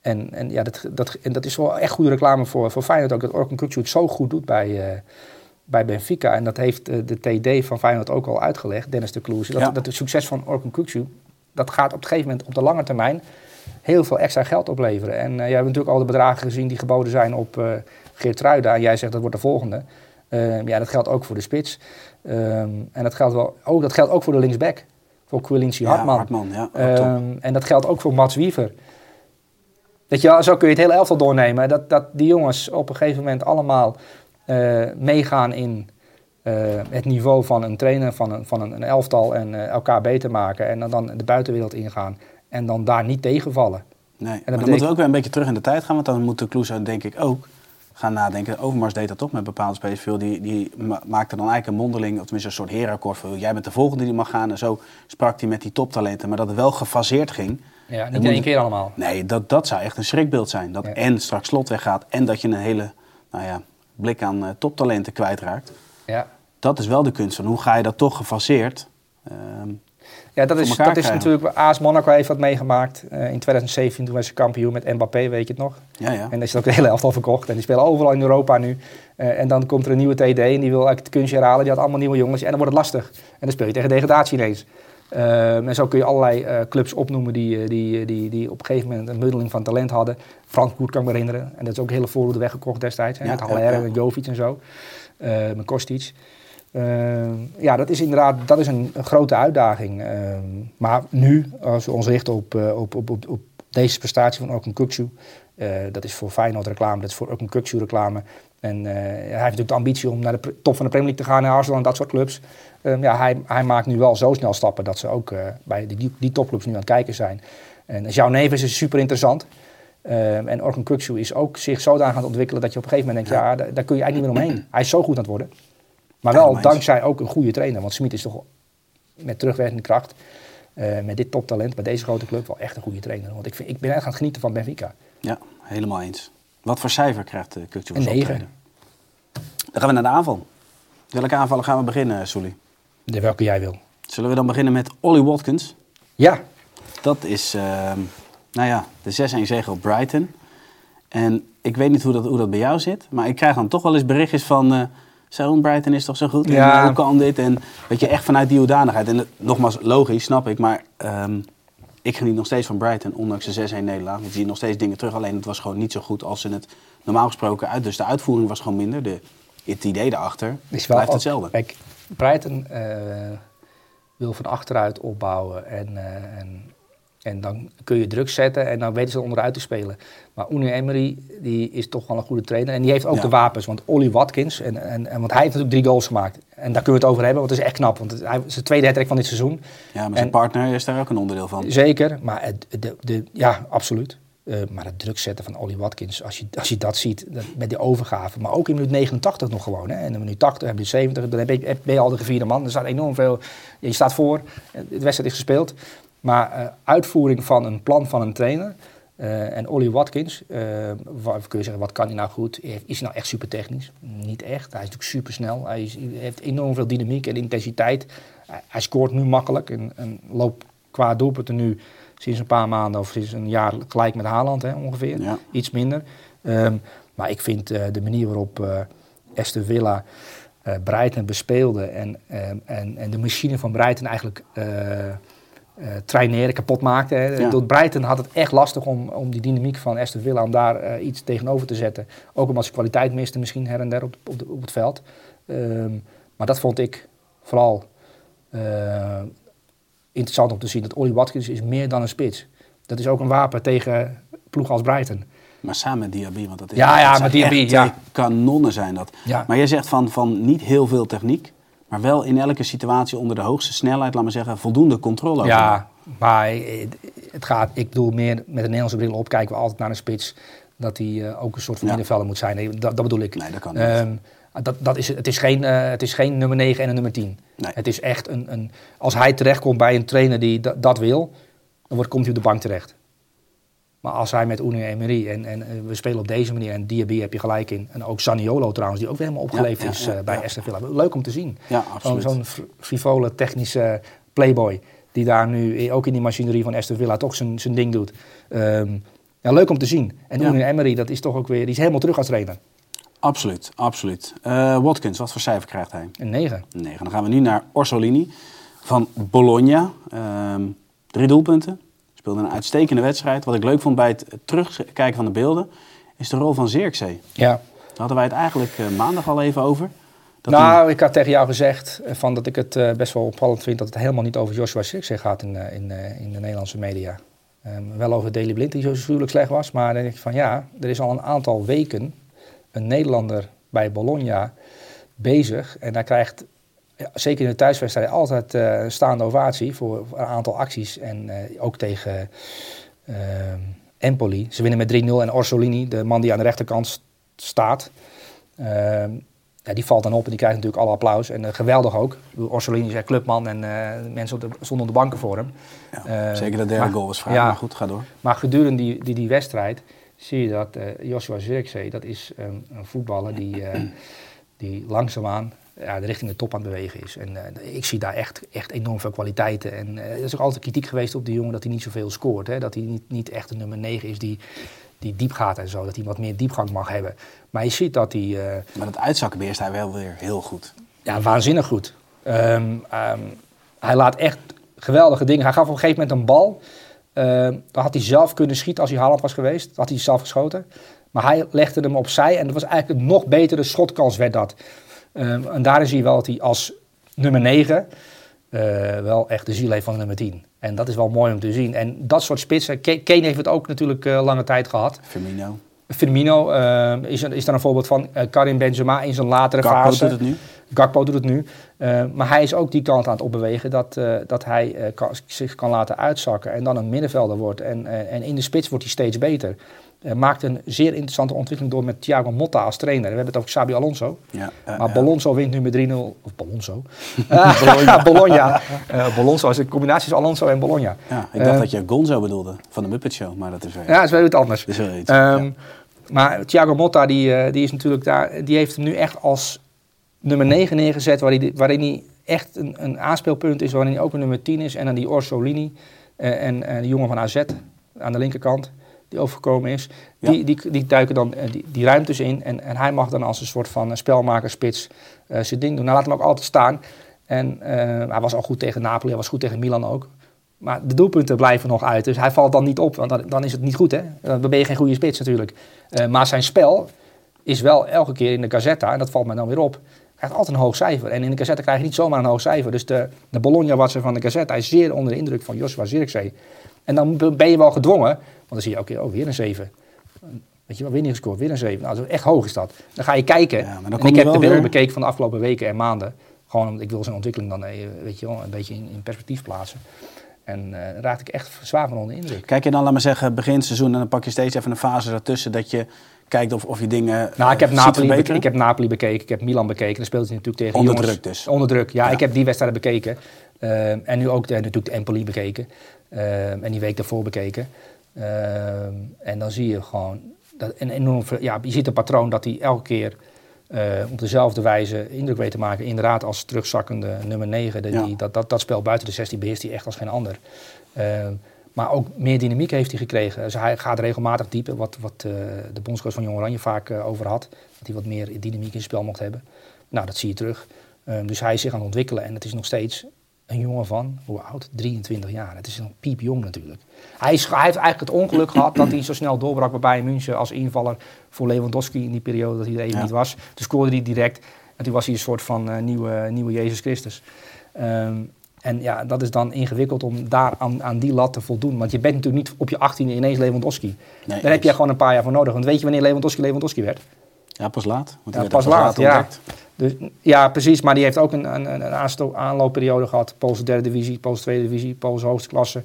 en, en, ja, dat, dat, en dat is wel echt goede reclame voor, voor Feyenoord ook. Dat Orkun Kukçu het zo goed doet bij, bij Benfica. En dat heeft de TD van Feyenoord ook al uitgelegd, Dennis de Kloes. Dat, Ja. dat het succes van Orkun Kukçu, dat gaat op een gegeven moment op de lange termijn heel veel extra geld opleveren. En uh, jij hebt natuurlijk al de bedragen gezien die geboden zijn op uh, Geert Ruida. En jij zegt dat wordt de volgende. Uh, ja, dat geldt ook voor de spits. Um, en dat geldt, wel, ook, dat geldt ook voor de linksback. Voor Quilinci Ja, Hartman. Hartman, ja, um, en dat geldt ook voor Mats Wiever. Weet je zo kun je het hele elftal doornemen. Dat, dat die jongens op een gegeven moment allemaal uh, meegaan in uh, het niveau van een trainer, van een, van een, een elftal en uh, elkaar beter maken. En dan, dan de buitenwereld ingaan. En dan daar niet tegenvallen. Nee, en dan betekent... moeten we ook weer een beetje terug in de tijd gaan. Want dan moet de Kloes denk ik ook gaan nadenken. Overmars deed dat toch met bepaalde spelers veel. Die, die ma maakte dan eigenlijk een mondeling, of tenminste een soort herenakkoord. Jij bent de volgende die mag gaan. En zo sprak hij met die toptalenten. Maar dat het wel gefaseerd ging. Ja, niet in één keer allemaal. Nee, dat, dat zou echt een schrikbeeld zijn. Dat ja. en straks slot weggaat en dat je een hele nou ja, blik aan uh, toptalenten kwijtraakt. Ja. Dat is wel de kunst van hoe ga je dat toch gefaseerd. Uh, Ja, dat is, dat is natuurlijk... AS Monaco heeft dat meegemaakt. Eh, in 2017 toen was ze kampioen met Mbappé, weet je het nog? Ja, ja. En dan is ook de hele elftal verkocht. En die spelen overal in Europa nu. Eh, en dan komt er een nieuwe TD en die wil eigenlijk het kunstje herhalen. Die had allemaal nieuwe jongens. En dan wordt het lastig. En dan speel je tegen degradatie ineens. Eh, en zo kun je allerlei eh, clubs opnoemen die, die, die, die op een gegeven moment een bundeling van talent hadden. Frankfurt kan ik me herinneren. En dat is ook hele voorhoede weggekocht destijds. Hè, Ja, met Haller ja. en Jovic en zo. Met Kostic. Eh, ja, dat is inderdaad dat is een, grote uitdaging. Eh, maar nu, als we ons richten op, eh, op, op, op, deze prestatie van Orkun Kukcu, dat is voor Feyenoord reclame, dat is voor Orkun Kukcu reclame. En hij heeft natuurlijk de ambitie om naar de top van de Premier League te gaan, naar Arsenal en dat soort clubs. Eh, ja, hij, hij maakt nu wel zo snel stappen dat ze ook bij die, die topclubs nu aan het kijken zijn. En Jouw Neves is super interessant. Eh, en Orkun Kukcu is ook zich zodanig aan het ontwikkelen dat je op een gegeven moment denkt, ja, daar, daar kun je eigenlijk niet meer omheen. Hij is zo goed aan het worden. Maar wel dankzij ook een goede trainer. Want Smit is toch met terugwerkende kracht, eh, met dit toptalent, bij deze grote club, wel echt een goede trainer. Want ik, vind, ik ben echt aan het genieten van Benfica. Ja, helemaal eens. Wat voor cijfer krijgt uh, Kukcu voor zijn negen. Dan gaan we naar de aanval. Welke aanvallen gaan we beginnen, Soelie? De welke jij wil. Zullen we dan beginnen met Ollie Watkins? Ja, Dat is, ehm, nou ja, de 6-1 zege op Brighton. En ik weet niet hoe dat, hoe dat bij jou zit, maar ik krijg dan toch wel eens berichtjes van... eh zo, Brighton is toch zo goed? Ja. eh, hoe kan dit? En weet je, echt vanuit die hoedanigheid. En eh, nogmaals, logisch, snap ik, maar ehm, ik geniet nog steeds van Brighton, ondanks de 6-1 nederlaag. Je ziet nog steeds dingen terug, alleen het was gewoon niet zo goed als ze het normaal gesproken uit. Dus de uitvoering was gewoon minder, de, het idee daarachter is wel blijft hetzelfde. Kijk, Brighton eh, wil van achteruit opbouwen en, eh, en, en dan kun je druk zetten en dan weten ze onderuit te spelen. Maar Unai Emery die is toch wel een goede trainer en die heeft ook Ja. de wapens. Want Ollie Watkins, en, en, en, want hij heeft natuurlijk drie goals gemaakt. En daar kunnen we het over hebben, want het is echt knap. Want het, hij is de tweede hat van dit seizoen. Ja, maar zijn en- partner is daar ook een onderdeel van. Zeker, maar het, de, de, ja, absoluut. Eh, maar het druk zetten van Ollie Watkins, als je, als je dat ziet, dat, met die overgave. Maar ook in minuut 89 nog gewoon. Hè. En in minuut 80, minuut 70, dan heb je, ben je al de gevierde man. Er staat enorm veel, je staat voor, de wedstrijd is gespeeld. Maar eh, uitvoering van een plan van een trainer. eh, en Ollie Watkins, eh, waar kun je zeggen, wat kan hij nou goed? Is hij nou echt super technisch? Niet echt. Hij is natuurlijk super snel. Hij, is- hij heeft enorm veel dynamiek en intensiteit. Hij, hij scoort nu makkelijk en, en loopt qua doelpunten nu sinds een paar maanden of sinds een jaar gelijk met Haaland hè, ongeveer. Ja. Iets minder. Ehm, maar ik vind de manier waarop eh Aston Villa eh Brighton bespeelde en, ehm, en, en de machine van Brighton eigenlijk eh, traineren, kapot maakte. Ja. Door Brighton had het echt lastig om, om die dynamiek van Aston Villa, om daar eh, iets tegenover te zetten. Ook omdat ze kwaliteit misten misschien her en der op, op, de- op het veld. Ehm, maar dat vond ik vooral eh, interessant om te zien. Dat Ollie Watkins is meer dan een spits. Dat is ook een wapen tegen ploegen als Brighton. Maar samen met Diaby, want dat is Ja, ja, met Diaby, echt ja. kanonnen zijn dat. Ja. Maar jij zegt van, van niet heel veel techniek, maar wel in elke situatie onder de hoogste snelheid, laat maar zeggen, voldoende controle over. Ja, maar eh, het gaat, ik bedoel meer met een Nederlandse bril op kijken we altijd naar een spits. Dat hij eh, ook een soort van Ja. moet zijn. Nee, dat, dat bedoel ik. Nee, dat kan niet. Ehm, dat, dat is, het, is geen, eh, het is geen nummer 9 en een nummer 10. Nee. Het is echt een, een. Als hij terechtkomt bij een trainer die dat, dat wil, dan wordt, komt hij op de bank terecht. Maar als hij met Unai Emery en, en eh, we spelen op deze manier en Diaby heb je gelijk in. En ook Saniolo trouwens, die ook weer helemaal opgeleefd Ja, ja, is eh, bij. Aston Villa. Leuk om te zien. Ja, Zo'n absoluut. zo'n fr- frivole technische playboy. Die daar nu ook in die machinerie van Aston Villa toch zijn, zijn ding doet. Ehm, ja, leuk om te zien. En. Unai Emery, dat is toch ook weer... Die is helemaal terug als trainer. Absoluut, absoluut. Eh, Watkins, wat voor cijfer krijgt hij? Een 9. 9. Dan gaan we nu naar Orsolini van Bologna. Ehm, drie doelpunten. Speelde een uitstekende wedstrijd. Wat ik leuk vond bij het terugkijken van de beelden, is de rol van Zirkzee. Ja. Daar hadden wij het eigenlijk eh, maandag al even over. Dat nou, ik had tegen jou gezegd eh, van dat ik het eh, best wel opvallend vind... dat het helemaal niet over Joshua Zirkzee gaat in, in, in de Nederlandse media. Ehm, wel over Daley Blind, die zo gruwelijk slecht was. Maar dan denk ik van ja, er is al een aantal weken een Nederlander bij Bologna bezig. En hij krijgt, ja, zeker in de thuiswedstrijd, altijd eh, een staande ovatie voor, voor een aantal acties. En eh, ook tegen ehm, Empoli. Ze winnen met 3-0 en Orsolini, de man die aan de rechterkant st- staat... ehm, ja, die valt dan op en die krijgt natuurlijk alle applaus. En eh, geweldig ook. Orsolini is echt clubman en eh, mensen op de, stonden op de banken voor hem. Ja, Eh, zeker de derde maar- goal was vrij, ja. maar goed, ga door. Maar gedurende die, die, die wedstrijd zie je dat eh, Joshua Zirkzee, dat is een, een voetballer die, eh, die langzaamaan ja, de richting de top aan het bewegen is. En eh, ik zie daar echt, echt enorm veel kwaliteiten. En eh, er is ook altijd kritiek geweest op die jongen dat hij niet zoveel scoort. Hè? Dat hij niet, niet echt een nummer 9 is die, die diep gaat en zo. Dat hij wat meer diepgang mag hebben. Maar je ziet dat hij... eh, Maar dat uitzakken beheerst hij wel weer heel goed. ja, waanzinnig goed. Ehm, ehm, hij laat echt geweldige dingen. Hij gaf op een gegeven moment een bal. Ehm, dan had hij zelf kunnen schieten als hij Haaland was geweest. Dan had hij zelf geschoten. Maar hij legde hem opzij en dat was eigenlijk een nog betere schotkans werd dat. Ehm, en daarin zie je wel dat hij als nummer 9 eh, wel echt de ziel heeft van de nummer 10. En dat is wel mooi om te zien. En dat soort spitsen, Kane heeft het ook natuurlijk eh, lange tijd gehad. Firmino. Firmino eh, is, is daar een voorbeeld van. Eh, Karim Benzema in zijn latere Gakpo fase. doet het nu. Gakpo doet het nu. Eh, maar hij is ook die kant aan het opbewegen dat, eh, dat hij eh, kan- zich kan laten uitzakken en dan een middenvelder wordt. En, en in de spits wordt hij steeds beter. Maakt een zeer interessante ontwikkeling door met Thiago Motta als trainer. We hebben het over Xabi Alonso. Ja, Maar ja. Bolonzo wint nu met 3-0. Of Bolonzo. (laughs) Bologna. (laughs) Bologna. Bolonzo is een combinatie van Alonso en Bologna. Ja, ik dacht dat je Gonzo bedoelde van de Muppet Show, maar dat is weer, Ja, dat is wel iets anders. dat is weer iets. Ehm, Ja. Maar Thiago Motta, die, die is natuurlijk daar, die heeft hem nu echt als nummer 9 neergezet, waarin hij, waarin hij echt een, een aanspeelpunt is, waarin hij ook een nummer 10 is. En dan die Orsolini eh, en eh, die jongen van AZ aan de linkerkant, die overgekomen is. Ja. Die, die, die duiken dan eh, die, die ruimtes in en, en hij mag dan als een soort van spelmaker, spits, eh, zijn ding doen. Nou, laat hem ook altijd staan. En hij was al goed tegen Napoli, hij was goed tegen Milan ook. Maar de doelpunten blijven nog uit. Dus hij valt dan niet op, want dan, dan is het niet goed. Hè? Dan ben je geen goede spits natuurlijk. Maar zijn spel is wel elke keer in de Gazzetta, en dat valt mij dan weer op, krijgt altijd een hoog cijfer. En in de Gazzetta krijg je niet zomaar een hoog cijfer. Dus de, de Bologna-watser van de Gazzetta is zeer onder de indruk van Joshua Zirkzee. En dan ben je wel gedwongen, want dan zie je ook oh, weer een 7. Weet je wel, weer niet gescoord, weer een 7. Nou, dat is echt hoog is dat. Dan ga je kijken. Ja, En ik heb wel de beelden bekeken van de afgelopen weken en maanden. Gewoon ik wil zijn ontwikkeling dan eh, weet je wel, een beetje in, in perspectief plaatsen. En eh daar raakte ik echt zwaar van onder de indruk. Kijk je dan, laat maar zeggen, begin seizoen en dan pak je steeds even een fase ertussen dat je kijkt of, of je dingen Nou, ik heb, eh, Napoli, beke- verbeteren? ik heb Napoli bekeken, ik heb Milan bekeken. Dan speelt hij natuurlijk tegen Onder jongens- druk dus. Onder druk, ja, Ja. Ik heb die wedstrijden bekeken. Ehm, en nu ook de, natuurlijk de Empoli bekeken. En die week daarvoor bekeken. En dan zie je gewoon... Dat een enorm, ja, je ziet een patroon dat hij elke keer eh, op dezelfde wijze indruk weet te maken. Inderdaad, als terugzakkende nummer 9. De, Ja. die, dat, dat, dat spel buiten de 16 beheerst hij echt als geen ander. Maar ook meer dynamiek heeft hij gekregen. Dus hij gaat regelmatig diepen, wat, wat eh, de bondscoach van Jong Oranje vaak eh, over had. Dat hij wat meer dynamiek in het spel mocht hebben. Nou, dat zie je terug. Ehm, dus hij is zich aan het ontwikkelen en het is nog steeds een jongen van, hoe oud? 23 jaar. Het is nog piepjong natuurlijk. Hij, is, hij heeft eigenlijk het ongeluk gehad dat hij zo snel doorbrak bij Bayern München als invaller voor Lewandowski in die periode dat hij er even Ja. niet was. Toen scoorde hij direct en toen was hij een soort van eh, nieuwe, nieuwe Jezus Christus. Ehm, en ja, dat is dan ingewikkeld om daar aan, aan die lat te voldoen. Want je bent natuurlijk niet op je 18e ineens Lewandowski. Nee, Daar heb je gewoon een paar jaar voor nodig. Want weet je wanneer Lewandowski Lewandowski werd? Ja, pas laat. Want Ja, pas er laat, ja. Dus, ja, precies. Maar die heeft ook een, een, een aanloopperiode gehad. Poolse derde divisie, Poolse tweede divisie, Poolse hoogste klasse.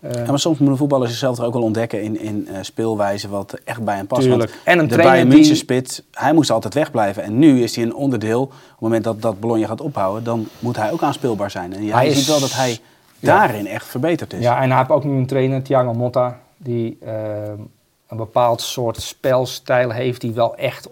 Eh, Ja, maar soms moeten voetballers zichzelf er ook wel ontdekken in, in eh, speelwijze wat echt bij hem past. Tuurlijk. Want En een de trainer Bayern die- München spits, hij moest altijd wegblijven. En nu is hij een onderdeel. Op het moment dat, dat Bologna gaat ophouden, dan moet hij ook aanspeelbaar zijn. En ja, Hij je is- ziet wel dat hij Ja. daarin echt verbeterd is. Ja, en hij heeft ook nu een trainer, Thiago Motta, die eh, een bepaald soort spelstijl heeft die wel echt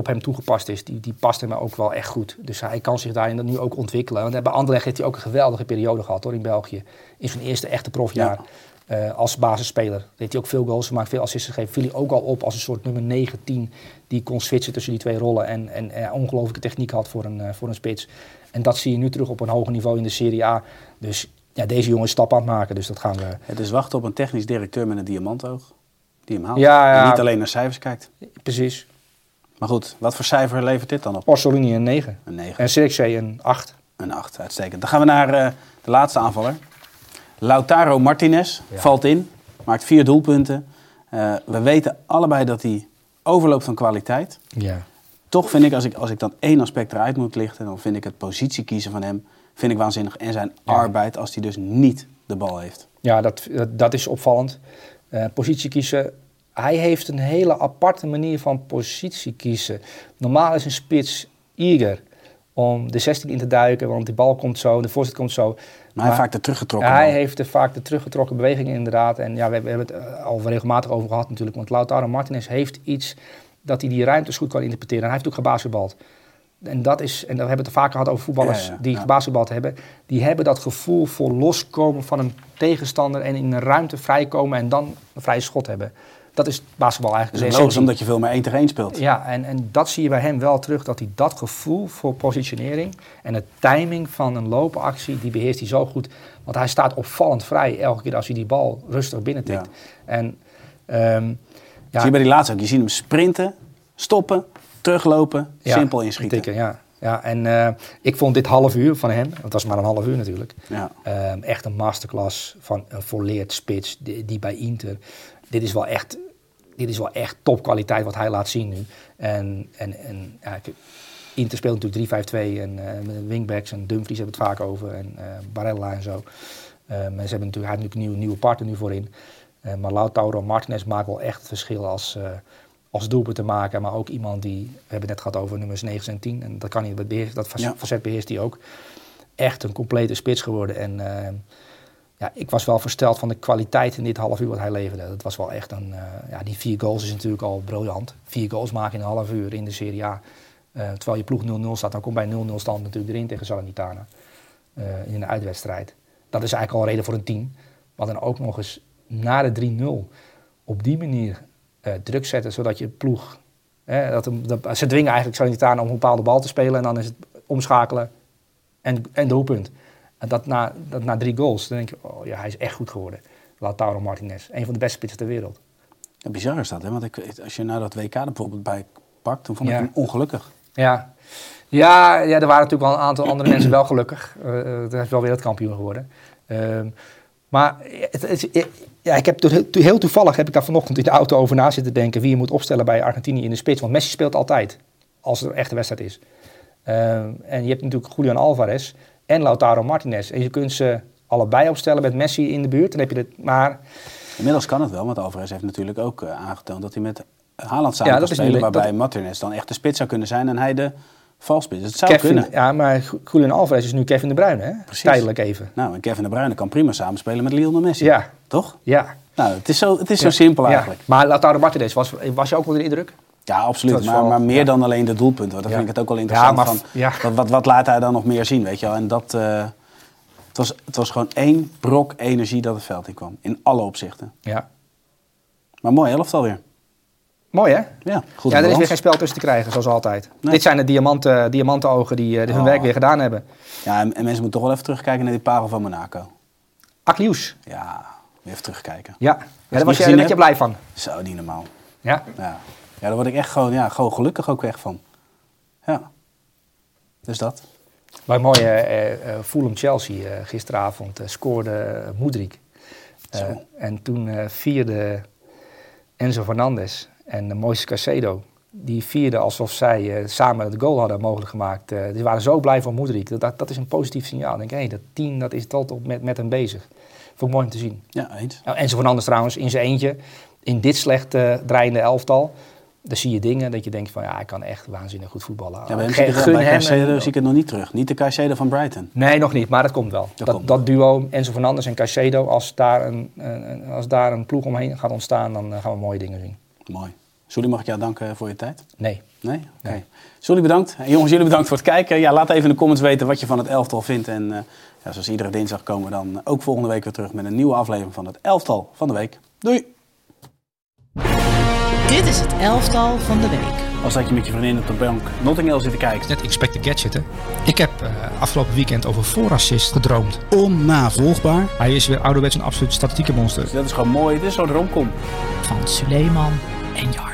op hem toegepast is. Die, die past hem ook wel echt goed. Dus hij kan zich daarin nu ook ontwikkelen. Want bij Anderlecht heeft hij ook een geweldige periode gehad hoor, in België. In zijn eerste echte profjaar eh, als basisspeler. Deed hij ook veel goals gemaakt, veel assists gegeven. Viel hij ook al op als een soort nummer 9, 10 die kon switchen tussen die twee rollen. En, en eh, ongelooflijke techniek had voor een, eh, voor een spits. En dat zie je nu terug op een hoger niveau in de Serie A. Dus ja, deze jongen is stap aan het maken. Dus dat gaan we... Het is wachten op een technisch directeur met een diamantoog. Die hem haalt. Ja, ja. En niet alleen naar cijfers kijkt. Precies. Maar goed, wat voor cijfer levert dit dan op? Orsolini een 9. Een 9. En Sirkzee een 8. Een 8, uitstekend. Dan gaan we naar eh, de laatste aanvaller. Lautaro Martinez Ja. valt in, maakt vier doelpunten. Eh, we weten allebei dat hij overloopt van kwaliteit. Ja. Toch vind ik als, ik, als ik dan één aspect eruit moet lichten, dan vind ik het positie kiezen van hem vind ik waanzinnig. En zijn Ja. arbeid als hij dus niet de bal heeft. Ja, dat, dat, dat is opvallend. Eh, positie kiezen. Hij heeft een hele aparte manier van positie kiezen. Normaal is een spits eager om de 16 in te duiken, want die bal komt zo, de voorzet komt zo. Maar, hij heeft vaak de teruggetrokken. hij heeft er vaak de teruggetrokken bewegingen inderdaad. En ja, we, we hebben het eh, al regelmatig over gehad natuurlijk. Want Lautaro Martinez heeft iets dat hij die ruimtes goed kan interpreteren. En hij heeft ook gebasketbald. En dat is, en we hebben het er vaker gehad over voetballers Ja, ja, die gebasketbald hebben. Die hebben dat gevoel voor loskomen van een tegenstander en in een ruimte vrijkomen en dan een vrije schot hebben. Dat is basketbal eigenlijk. is de logisch omdat je veel meer 1 tegen 1 speelt. Ja, en, en dat zie je bij hem wel terug, dat hij dat gevoel voor positionering en de timing van een loopactie, die beheerst hij zo goed. Want hij staat opvallend vrij elke keer als hij die bal rustig binnentikt. Ja. En ehm, ja, Zie je bij die laatste ook. Je ziet hem sprinten, stoppen, teruglopen, ja, simpel inschieten. tikken, ja. Ja, en eh, ik vond dit half uur van hem, het was maar een half uur natuurlijk, Ja. ehm, echt een masterclass van een volleerd spits die, die bij Inter. Dit is wel echt, dit is wel echt topkwaliteit wat hij laat zien nu. En, en, en ja, Inter speelt natuurlijk 3-5-2 en eh, wingbacks en Dumfries hebben het vaak over en eh, Barella en zo. Ehm, en ze hebben natuurlijk, hij heeft natuurlijk een nieuwe, nieuwe partner nu voorin. Eh, maar Lautaro Martinez maakt wel echt het verschil als, eh als doelpunt te maken. Maar ook iemand die, we hebben het net gehad over nummers 9 en 10. En dat kan hij, dat, beheerst, dat fac- Ja. facet beheerst hij ook. Echt een complete spits geworden. En eh, ja, ik was wel versteld van de kwaliteit in dit half uur wat hij leverde. Dat was wel echt een, eh, ja, die vier goals is natuurlijk al briljant. Vier goals maken in een half uur in de Serie A. Eh, terwijl je ploeg 0-0 staat, dan komt bij 0-0 stand natuurlijk erin tegen Salernitana. eh, in een uitwedstrijd. Dat is eigenlijk al een reden voor een team. Maar dan ook nog eens na de 3-0 op die manier druk zetten, zodat je ploeg... Hè, dat, dat- ze dwingen eigenlijk Salernitana om een bepaalde bal te spelen en dan is het omschakelen en, en doelpunt. En dat na, dat na drie goals, dan denk je, oh ja, hij is echt goed geworden. Lautaro Martinez, een van de beste spitsen ter wereld. Ja, bizar is dat, hè? Want ik, als je nou dat WK er bijvoorbeeld bij pakt, dan vond ik Ja. hem ongelukkig. Ja. Ja, ja, er waren natuurlijk wel een aantal andere (clears throat) mensen wel gelukkig. Eh, hij is wel wereldkampioen geworden. Ehm, maar het, het ja, ik heb to- heel toevallig heb ik daar vanochtend in de auto over na zitten denken wie je moet opstellen bij Argentinië in de spits. Want Messi speelt altijd, als er een echte wedstrijd is. Ehm, en je hebt natuurlijk Julian Alvarez en Lautaro Martinez. En je kunt ze allebei opstellen met Messi in de buurt. Dan heb je het, maar Inmiddels kan het wel, want Alvarez heeft natuurlijk ook eh, aangetoond dat hij met Haaland samen Ja, kan spelen. niet- waarbij dat- Martinez dan echt de spits zou kunnen zijn en hij de valspits. Het zou Kevin, kunnen. ja, maar Julian Alvarez is nu Kevin de Bruyne, hè? Precies. Tijdelijk even. Nou, en Kevin de Bruyne kan prima samenspelen met Lionel Messi. Ja. Toch? Ja. Nou, het is zo, het is zo simpel Ja. eigenlijk. Maar Lautaro Martinez, was, was je ook onder de indruk? Ja, absoluut. Maar, meer ja. dan alleen de doelpunten. Dat Ja. vind ik het ook wel interessant. Ja, maar van, wat, wat, laat hij dan nog meer zien, weet je wel? En dat... eh, het, was, het was gewoon één brok energie dat het veld in kwam. In alle opzichten. Ja. Maar mooi elftal weer. Mooi, hè? Ja, goed ja, er is weer geen spel tussen te krijgen, zoals altijd. Nee. Dit zijn de diamanten, diamantenogen die eh, hun Oh. werk weer gedaan hebben. Ja, en, en mensen moeten toch wel even terugkijken naar die parel van Monaco. Aklius. Ja, weer even terugkijken. Ja, ja daar was je, je blij van. Zo, niet normaal. Ja. Ja. Ja, daar word ik echt gewoon, ja, gewoon gelukkig ook weg van. Ja. Dus dat. Bij mooie eh, eh, Fulham-Chelsea eh, gisteravond scoorde Moedrik. En toen vierde Enzo Fernandez en de Moises Caicedo. Die vierden alsof zij samen het goal hadden mogelijk gemaakt. Die waren zo blij van Moedrik. Dat, dat, dat is een positief signaal. Ik denk, hé, dat team dat is tot op met, met hem bezig. Vond ik mooi om te zien. Ja, eens. Nou, Enzo Fernandez trouwens in zijn eentje. In dit slecht draaiende elftal. Dan zie je dingen dat je denkt van ja, hij kan echt waanzinnig goed voetballen. Ja, bij hem Ge- zie ik het, gun bij hem Caicedo een- zie ik het nog niet terug. Niet de Caicedo van Brighton. Nee, nog niet, maar dat komt wel. Dat, komt dat, duo Enzo Fernandez en Caicedo, als daar een, als daar een ploeg omheen gaat ontstaan, dan eh, gaan we mooie dingen zien. Mooi. Sully, mag ik jou danken voor je tijd? Nee. Nee? Oké. Nee. Sully, bedankt. En jongens, jullie bedankt voor het kijken. Ja, laat even in de comments weten wat je van het elftal vindt. En eh, ja, zoals iedere dinsdag komen we dan ook volgende week weer terug met een nieuwe aflevering van het elftal van de week. Doei! Dit is het elftal van de week. Als dat je met je vriendin op de bank Notting Hill zit te kijken. Net Inspector Gadget, hè? Ik heb eh, afgelopen weekend over voorassist gedroomd. Onnavolgbaar. Hij is weer ouderwets een absoluut statistiekenmonster. Dus dat is gewoon mooi. Dit is zo'n romcom. Van Suleiman en Jar.